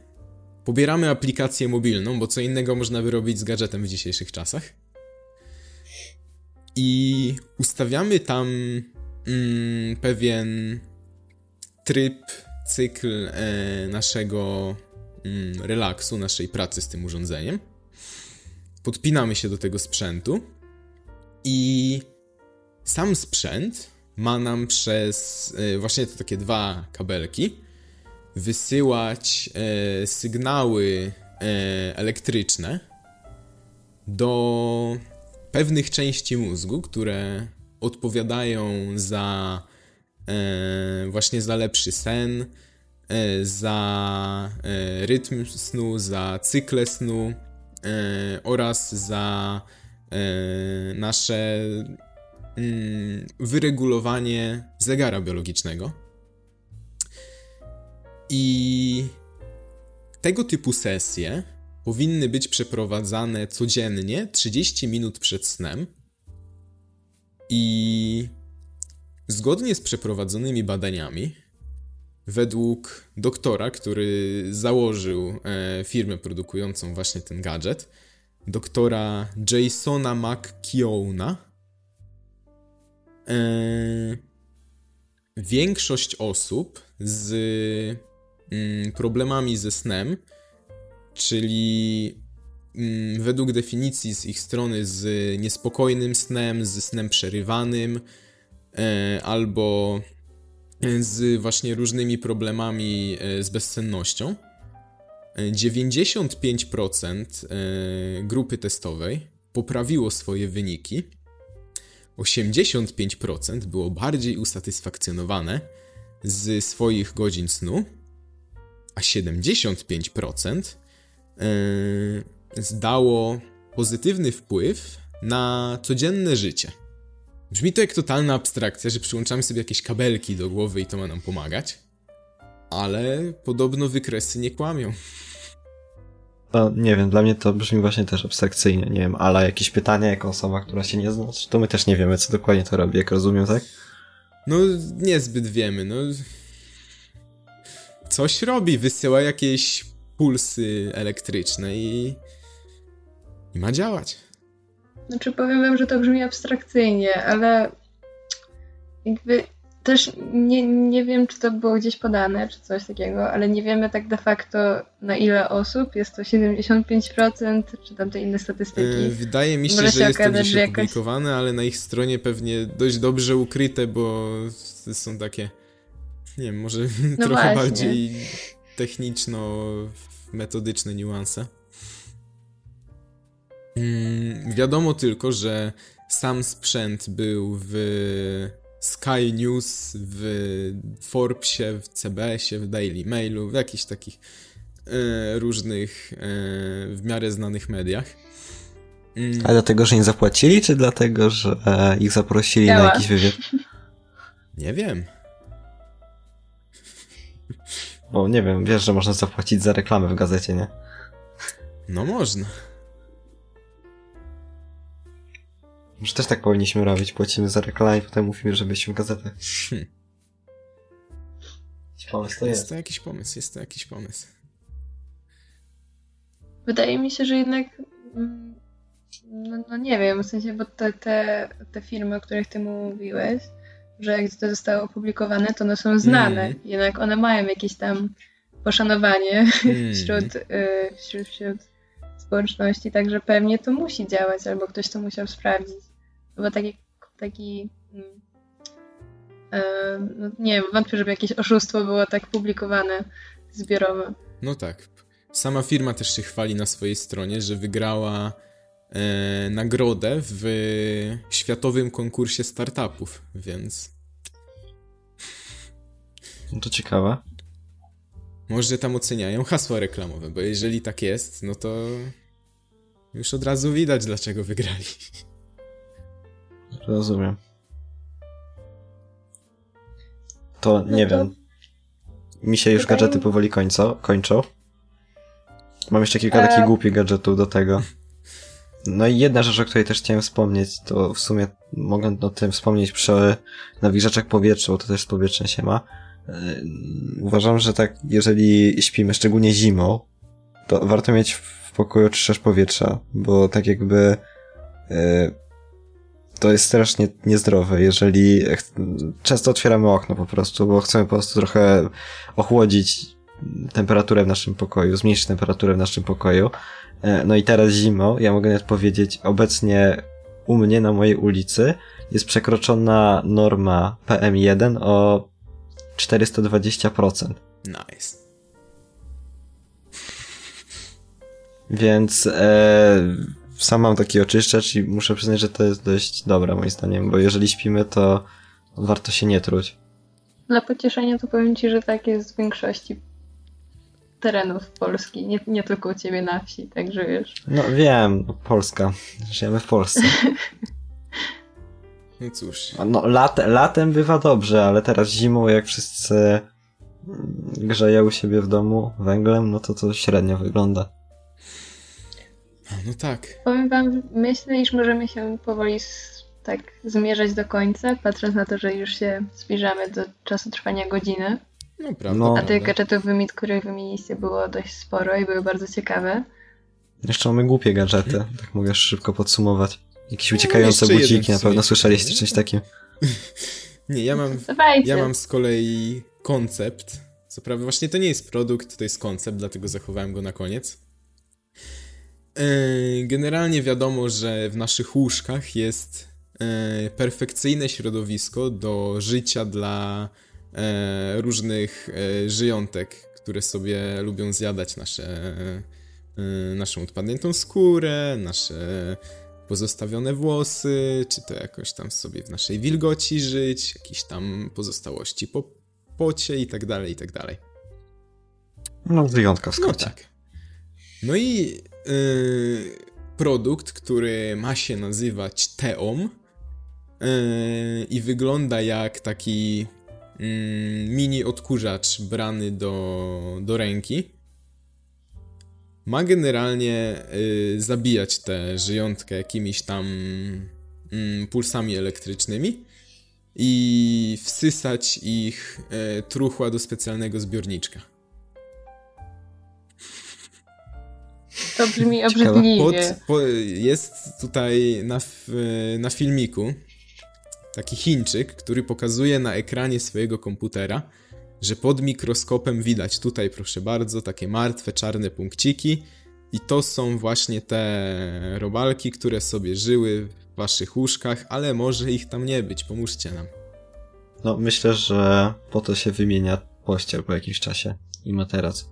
pobieramy aplikację mobilną, bo co innego można by robić z gadżetem w dzisiejszych czasach. I ustawiamy tam mm, pewien tryb, cykl e, naszego mm, relaksu, naszej pracy z tym urządzeniem. Podpinamy się do tego sprzętu i sam sprzęt ma nam przez e, właśnie te takie dwa kabelki wysyłać e, sygnały e, elektryczne do pewnych części mózgu, które odpowiadają za właśnie za lepszy sen, za rytm snu, za cykle snu oraz za nasze wyregulowanie zegara biologicznego. I tego typu sesje powinny być przeprowadzane codziennie 30 minut przed snem. I zgodnie z przeprowadzonymi badaniami, według doktora, który założył e, firmę produkującą właśnie ten gadżet, doktora Jasona McKeowna, większość osób z Mm, problemami ze snem, czyli mm, według definicji z ich strony z niespokojnym snem, z snem przerywanym, e, albo z właśnie różnymi problemami e, z bezsennością. 95% e, grupy testowej poprawiło swoje wyniki. 85% było bardziej usatysfakcjonowane z swoich godzin snu a 75% yy, zdało pozytywny wpływ na codzienne życie. Brzmi to jak totalna abstrakcja, że przyłączamy sobie jakieś kabelki do głowy i to ma nam pomagać, ale podobno wykresy nie kłamią. To nie wiem, dla mnie to brzmi właśnie też abstrakcyjnie, nie wiem, ale jakieś pytania jako osoba, która się nie zna, to my też nie wiemy, co dokładnie to robi, jak rozumiem, tak? No, niezbyt wiemy, no coś robi, wysyła jakieś pulsy elektryczne i, i ma działać. Znaczy powiem wam, że to brzmi abstrakcyjnie, ale jakby też nie, nie wiem, czy to było gdzieś podane, czy coś takiego, ale nie wiemy tak de facto na ile osób. Jest to 75%, czy tam te inne statystyki. Yy, wydaje mi się, Może że jest to gdzieś opublikowane, ale na ich stronie pewnie dość dobrze ukryte, bo są takie nie wiem, może no trochę właśnie. bardziej techniczno-metodyczne niuanse. Mm, wiadomo tylko, że sam sprzęt był w Sky News, w Forbesie, w CBS-ie, w Daily Mailu, w jakichś takich e, różnych e, w miarę znanych mediach. Mm. A dlatego, że nie zapłacili, czy dlatego, że ich zaprosili Działa. na jakiś wywiad? Nie wiem. Bo nie wiem, wiesz, że można zapłacić za reklamę w gazecie, nie? No można. Może też tak powinniśmy robić. Płacimy za reklamę i potem mówimy, że byliśmy w gazetach. Hmm. Pomysł to jest. Jest to jakiś pomysł, jest to jakiś pomysł. Wydaje mi się, że jednak mm, no, no nie wiem, w sensie, bo te, te, te firmy, o których ty mówiłeś, że jak to zostało opublikowane, to one są znane. Mm. Jednak one mają jakieś tam poszanowanie mm. wśród, y, wśród, wśród społeczności, także pewnie to musi działać, albo ktoś to musiał sprawdzić. Bo taki, taki mm, e, no nie wiem, wątpię, żeby jakieś oszustwo było tak publikowane zbiorowe. No tak. Sama firma też się chwali na swojej stronie, że wygrała e, nagrodę w światowym konkursie startupów, więc. No to ciekawe. Może tam oceniają hasła reklamowe, bo jeżeli tak jest, no to już od razu widać, dlaczego wygrali. Rozumiem. To nie no to... wiem. Mi się już gadżety powoli kończą. kończą. Mam jeszcze kilka takich e. głupich gadżetów do tego. No i jedna rzecz, o której też chciałem wspomnieć, to w sumie mogę o tym wspomnieć przy nawilżaczach powietrza, bo to też powietrze się ma. E, uważam, że tak, jeżeli śpimy, szczególnie zimą, to warto mieć w pokoju czyszczacz powietrza, bo tak jakby e, to jest strasznie niezdrowe, jeżeli często otwieramy okno po prostu, bo chcemy po prostu trochę ochłodzić temperaturę w naszym pokoju, zmniejszyć temperaturę w naszym pokoju. E, no i teraz zimą, ja mogę nawet powiedzieć, obecnie u mnie na mojej ulicy jest przekroczona norma PM1 o 420%. Nice. Więc e, sam mam taki oczyszczacz i muszę przyznać, że to jest dość dobre moim zdaniem, bo jeżeli śpimy, to warto się nie truć. Dla pocieszenia to powiem Ci, że tak jest w większości terenów Polski, nie, nie tylko u Ciebie na wsi, także wiesz. No wiem, Polska. Żyjemy w Polsce. No cóż. No, lat, latem bywa dobrze, ale teraz zimą, jak wszyscy grzeją u siebie w domu węglem, no to to średnio wygląda. No tak. Powiem wam, myślę, iż możemy się powoli tak zmierzać do końca, patrząc na to, że już się zbliżamy do czasu trwania godziny. No prawda. No. A tych gadżetów, których wymieniliście, było dość sporo i były bardzo ciekawe. Jeszcze mamy głupie gadżety, tak mogę szybko podsumować. Jakieś no, uciekające no, buciki, na pewno słyszeliście czymś takim. nie, ja mam, ja mam z kolei koncept. Co prawda, właśnie to nie jest produkt, to jest koncept, dlatego zachowałem go na koniec. E, generalnie wiadomo, że w naszych łóżkach jest e, perfekcyjne środowisko do życia dla e, różnych żyjątek, które sobie lubią zjadać nasze, naszą odpadniętą skórę, nasze pozostawione włosy, czy to jakoś tam sobie w naszej wilgoci żyć, jakieś tam pozostałości po pocie i tak dalej, i tak dalej. No, wyjątka w skrócie. No tak. No i yy, produkt, który ma się nazywać Teom yy, i wygląda jak taki yy, mini odkurzacz brany do, do ręki. Ma generalnie yy, zabijać tę żyjątkę jakimiś tam yy, pulsami elektrycznymi i wsysać ich yy, truchła do specjalnego zbiorniczka. To brzmi obrzydliwie. Pod, po, jest tutaj na, na filmiku taki Chińczyk, który pokazuje na ekranie swojego komputera, że pod mikroskopem widać tutaj, proszę bardzo, takie martwe czarne punkciki i to są właśnie te robalki, które sobie żyły w waszych łóżkach, ale może ich tam nie być, pomóżcie nam. No, myślę, że po to się wymienia pościel po jakimś czasie i materac.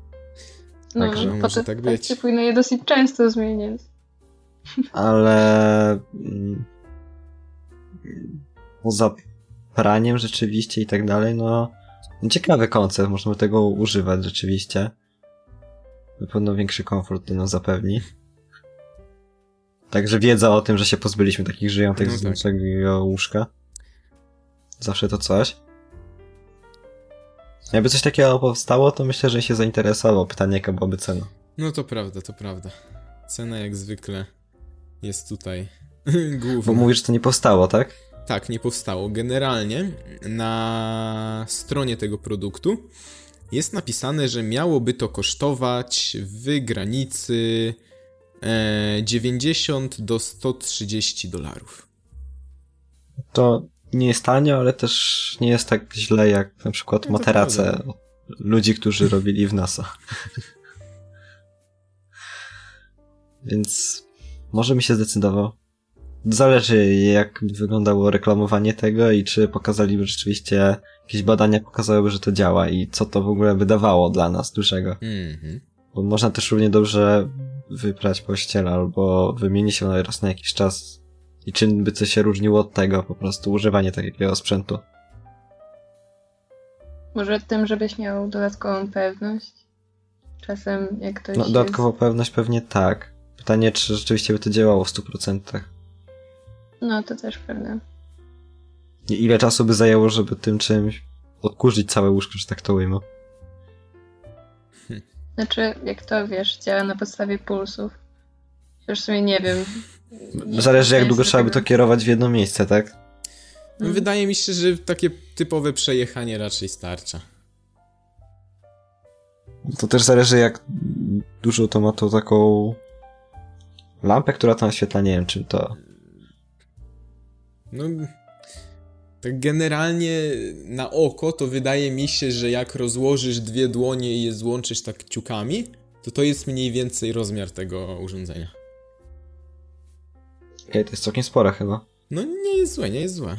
No, Także może tak być. Tak powinno je dosyć często zmieniać. Ale mm, poza praniem rzeczywiście i tak dalej, no ciekawy koncept, możemy tego używać rzeczywiście. na pewno większy komfort to nam zapewni. Także wiedza o tym, że się pozbyliśmy takich żyjących No z tak. naszego łóżka. Zawsze to coś. Jakby coś takiego powstało, to myślę, że się zainteresował. Pytanie, jaka byłaby cena. No to prawda, to prawda. Cena jak zwykle jest tutaj Bo główna. mówisz, że to nie powstało, tak? Tak, nie powstało. Generalnie na stronie tego produktu jest napisane, że miałoby to kosztować w granicy e, 90 do 130 dolarów. To nie jest tanio, ale też nie jest tak źle jak na przykład No materace ludzi, którzy robili w NASA. Więc może mi się zdecydował. Zależy jak wyglądało reklamowanie tego i czy pokazaliby rzeczywiście jakieś badania pokazałyby, że to działa i co to w ogóle wydawało dla nas dużego. Mhm. Bo można też równie dobrze wyprać pościel albo wymienić ją raz na jakiś czas. I czym by coś się różniło od tego, po prostu używanie takiego sprzętu. Może tym, żebyś miał dodatkową pewność? Czasem jak ktoś No, jest... dodatkowo pewność pewnie tak. Pytanie, czy rzeczywiście by to działało w 100%. No, to też prawda. I ile czasu by zajęło, żeby tym czymś odkurzyć całe łóżko, że tak to ujmę. Znaczy, jak to, wiesz, działa na podstawie pulsów. Już w sumie nie wiem. Nie Zależy jak długo trzeba by to kierować w jedno miejsce, tak? No, Mm. Wydaje mi się, że takie typowe przejechanie raczej starcza. To też zależy jak dużo to ma to taką lampę, która to naświetla, nie wiem czym to... No, tak generalnie na oko to wydaje mi się, że jak rozłożysz dwie dłonie i je złączysz tak ciukami, to to jest mniej więcej rozmiar tego urządzenia. Okej, to jest całkiem spora chyba. No nie jest złe, nie jest złe.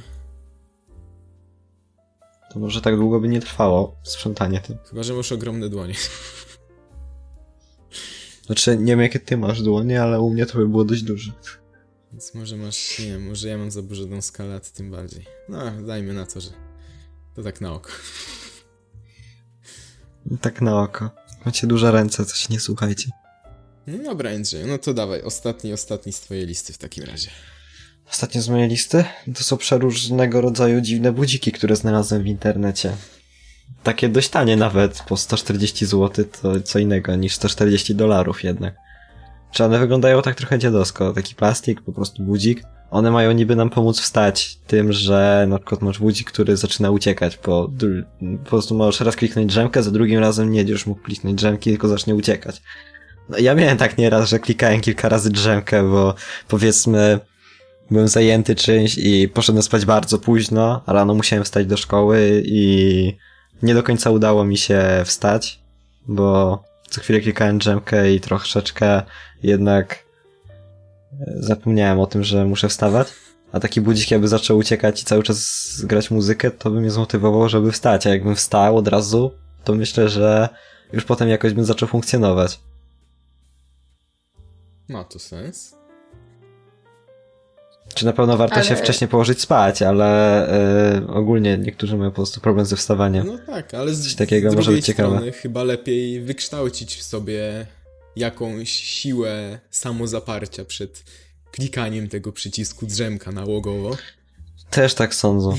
To może tak długo by nie trwało sprzątanie tym. Chyba, że masz ogromne dłonie. Znaczy, nie wiem jakie ty masz dłonie, ale u mnie to by było dość duże. Więc może masz, nie wiem, może ja mam zaburzoną skalę, a ty tym bardziej. No, dajmy na to, że to tak na oko. Tak na oko. Macie duże ręce, coś nie słuchajcie. No dobra, Andrzej, no to dawaj, ostatni, ostatni z twojej listy w takim razie. Ostatnio z mojej listy to są przeróżnego rodzaju dziwne budziki, które znalazłem w internecie. Takie dość tanie nawet, po 140 zł to co innego niż 140 dolarów jednak. Czy one wyglądają tak trochę dziadowsko? Taki plastik, po prostu budzik. One mają niby nam pomóc wstać tym, że na przykład masz budzik, który zaczyna uciekać, po, po prostu możesz raz kliknąć drzemkę, za drugim razem nie będziesz mógł kliknąć drzemki, tylko zacznie uciekać. No, ja miałem tak nieraz, że klikałem kilka razy drzemkę, bo powiedzmy byłem zajęty czymś i poszedłem spać bardzo późno, rano musiałem wstać do szkoły i nie do końca udało mi się wstać, bo co chwilę klikałem drzemkę i troszeczkę jednak e, zapomniałem o tym, że muszę wstawać. A taki budzik jakby zaczął uciekać i cały czas grać muzykę, to by mnie zmotywowało, żeby wstać. A jakbym wstał od razu, to myślę, że już potem jakoś bym zaczął funkcjonować. Ma to sens. Czy na pewno warto Ale- się wcześniej położyć spać, ale y, ogólnie niektórzy mają po prostu problem ze wstawaniem. No tak, ale z, Coś takiego z może drugiej być ciekawe. strony chyba lepiej wykształcić w sobie jakąś siłę samozaparcia przed klikaniem tego przycisku drzemka nałogowo. Też tak sądzą.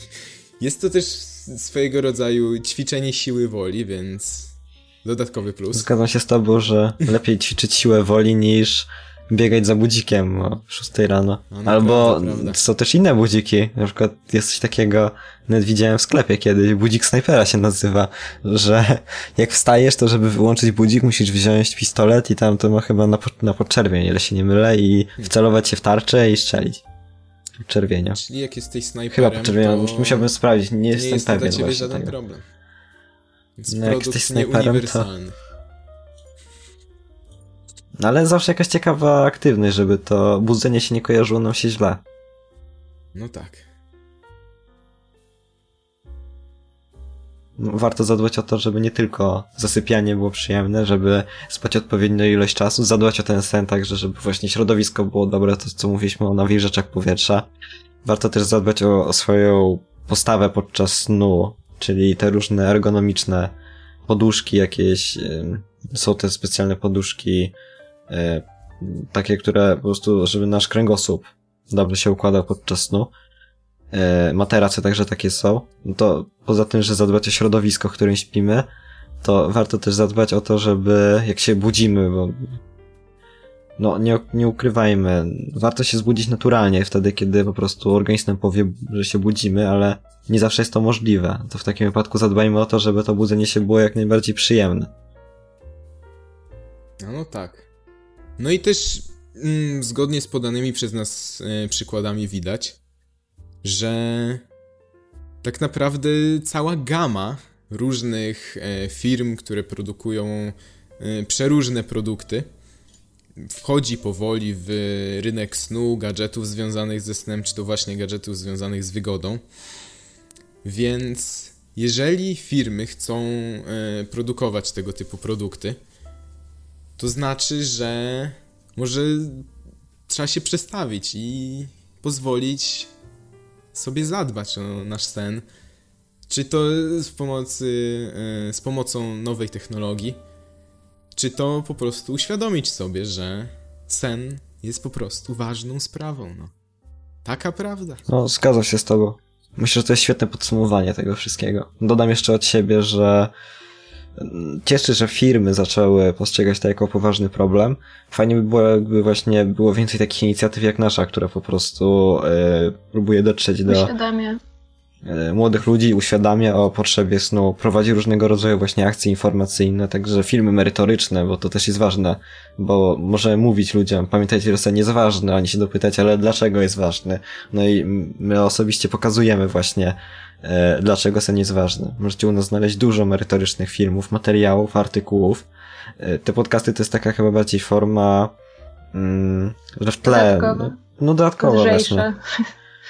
Jest to też swojego rodzaju ćwiczenie siły woli, więc dodatkowy plus. Zgadzam się z tobą, że lepiej ćwiczyć siłę woli niż biegać za budzikiem o 6 rano. No, Albo są też inne budziki. Na przykład jest coś takiego, nawet widziałem w sklepie kiedyś, budzik snajpera się nazywa, że jak wstajesz, to żeby wyłączyć budzik, musisz wziąć pistolet i tam to ma chyba na, po- na podczerwień, ile się nie mylę, i wcelować się w tarczę i strzelić. Czerwienia. Czyli jak jesteś Chyba snajperem, podczerwienia, to musiałbym sprawdzić, nie nie jestem jest to dla pewien ciebie właśnie żaden tego. problem. Więc No, jak jesteś snajperem, to-. No ale zawsze jakaś ciekawa aktywność, żeby to budzenie się nie kojarzyło nam się źle. No tak. Warto zadbać o to, żeby nie tylko zasypianie było przyjemne, żeby spać odpowiednią ilość czasu, zadbać o ten sen także, żeby właśnie środowisko było dobre, to co mówiliśmy o nawilżaczach powietrza. Warto też zadbać o, o swoją postawę podczas snu, czyli te różne ergonomiczne poduszki, jakieś są te specjalne poduszki, takie, które po prostu, żeby nasz kręgosłup dobrze się układał podczas snu. E, materace także takie są. No to poza tym, że zadbać o środowisko, w którym śpimy, to warto też zadbać o to, żeby jak się budzimy, bo no nie, nie ukrywajmy, warto się zbudzić naturalnie wtedy, kiedy po prostu organizm powie, że się budzimy, ale nie zawsze jest to możliwe. To w takim wypadku zadbajmy o to, żeby to budzenie się było jak najbardziej przyjemne. No, no tak. No i też mm, zgodnie z podanymi przez nas e, przykładami widać, że tak naprawdę cała gama różnych e, firm, które produkują e, przeróżne produkty, wchodzi powoli w rynek snu, gadżetów związanych ze snem, czy to właśnie gadżetów związanych z wygodą. Więc jeżeli firmy chcą produkować tego typu produkty, to znaczy, że może trzeba się przestawić i pozwolić sobie zadbać o nasz sen. Czy to z pomocy, e, z pomocą nowej technologii, czy to po prostu uświadomić sobie, że sen jest po prostu ważną sprawą. No. Taka prawda. No, zgadzam się z tobą. Myślę, że to jest świetne podsumowanie tego wszystkiego. Dodam jeszcze od siebie, że cieszy, że firmy zaczęły postrzegać to jako poważny problem. Fajnie by było, jakby właśnie było więcej takich inicjatyw jak nasza, która po prostu y, próbuje dotrzeć do... Uświadamia. E, młodych ludzi, uświadamia o potrzebie snu, prowadzi różnego rodzaju właśnie akcje informacyjne, także filmy merytoryczne, bo to też jest ważne, bo może mówić ludziom, pamiętajcie, że sen jest ważny, oni się dopytać, ale dlaczego jest ważny? No i my osobiście pokazujemy właśnie, dlaczego sen jest ważny. Możecie u nas znaleźć dużo merytorycznych filmów, materiałów, artykułów. E, te podcasty to jest taka chyba bardziej forma, mm, że w tle, no, no dodatkowo Lżejsze. właśnie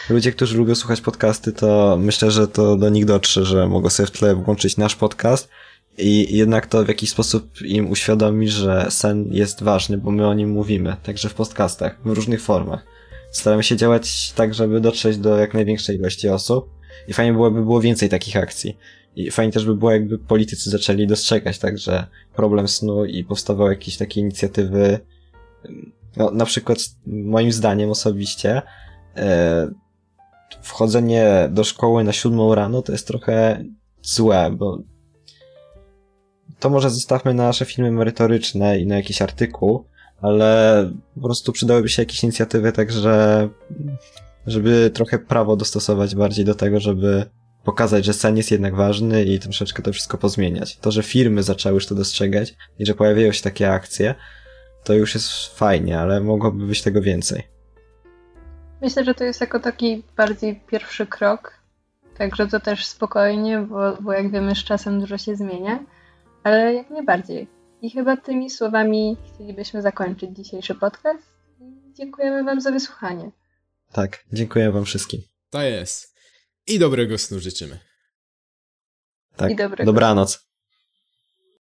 ludzie, którzy lubią słuchać podcasty, to myślę, że to do nich dotrze, że mogą sobie w tle włączyć nasz podcast i jednak to w jakiś sposób im uświadomi, że sen jest ważny, bo my o nim mówimy, także w podcastach, w różnych formach. Staramy się działać tak, żeby dotrzeć do jak największej ilości osób i fajnie byłoby było więcej takich akcji. I fajnie też by było, jakby politycy zaczęli dostrzegać także problem snu i powstawały jakieś takie inicjatywy, no, na przykład moim zdaniem osobiście, e, wchodzenie do szkoły na siódmą rano to jest trochę złe, bo to może zostawmy na nasze filmy merytoryczne i na jakiś artykuł, ale po prostu przydałyby się jakieś inicjatywy, także żeby trochę prawo dostosować bardziej do tego, żeby pokazać, że sen jest jednak ważny i troszeczkę to wszystko pozmieniać. To, że firmy zaczęły już to dostrzegać i że pojawiają się takie akcje, to już jest fajnie, ale mogłoby być tego więcej. Myślę, że to jest jako taki bardziej pierwszy krok. Także to też spokojnie, bo, bo jak wiemy, z czasem dużo się zmienia, ale jak najbardziej. I chyba tymi słowami chcielibyśmy zakończyć dzisiejszy podcast. Dziękujemy Wam za wysłuchanie. Tak, dziękuję Wam wszystkim. To jest. I dobrego snu życzymy. Tak, I dobrego. dobranoc.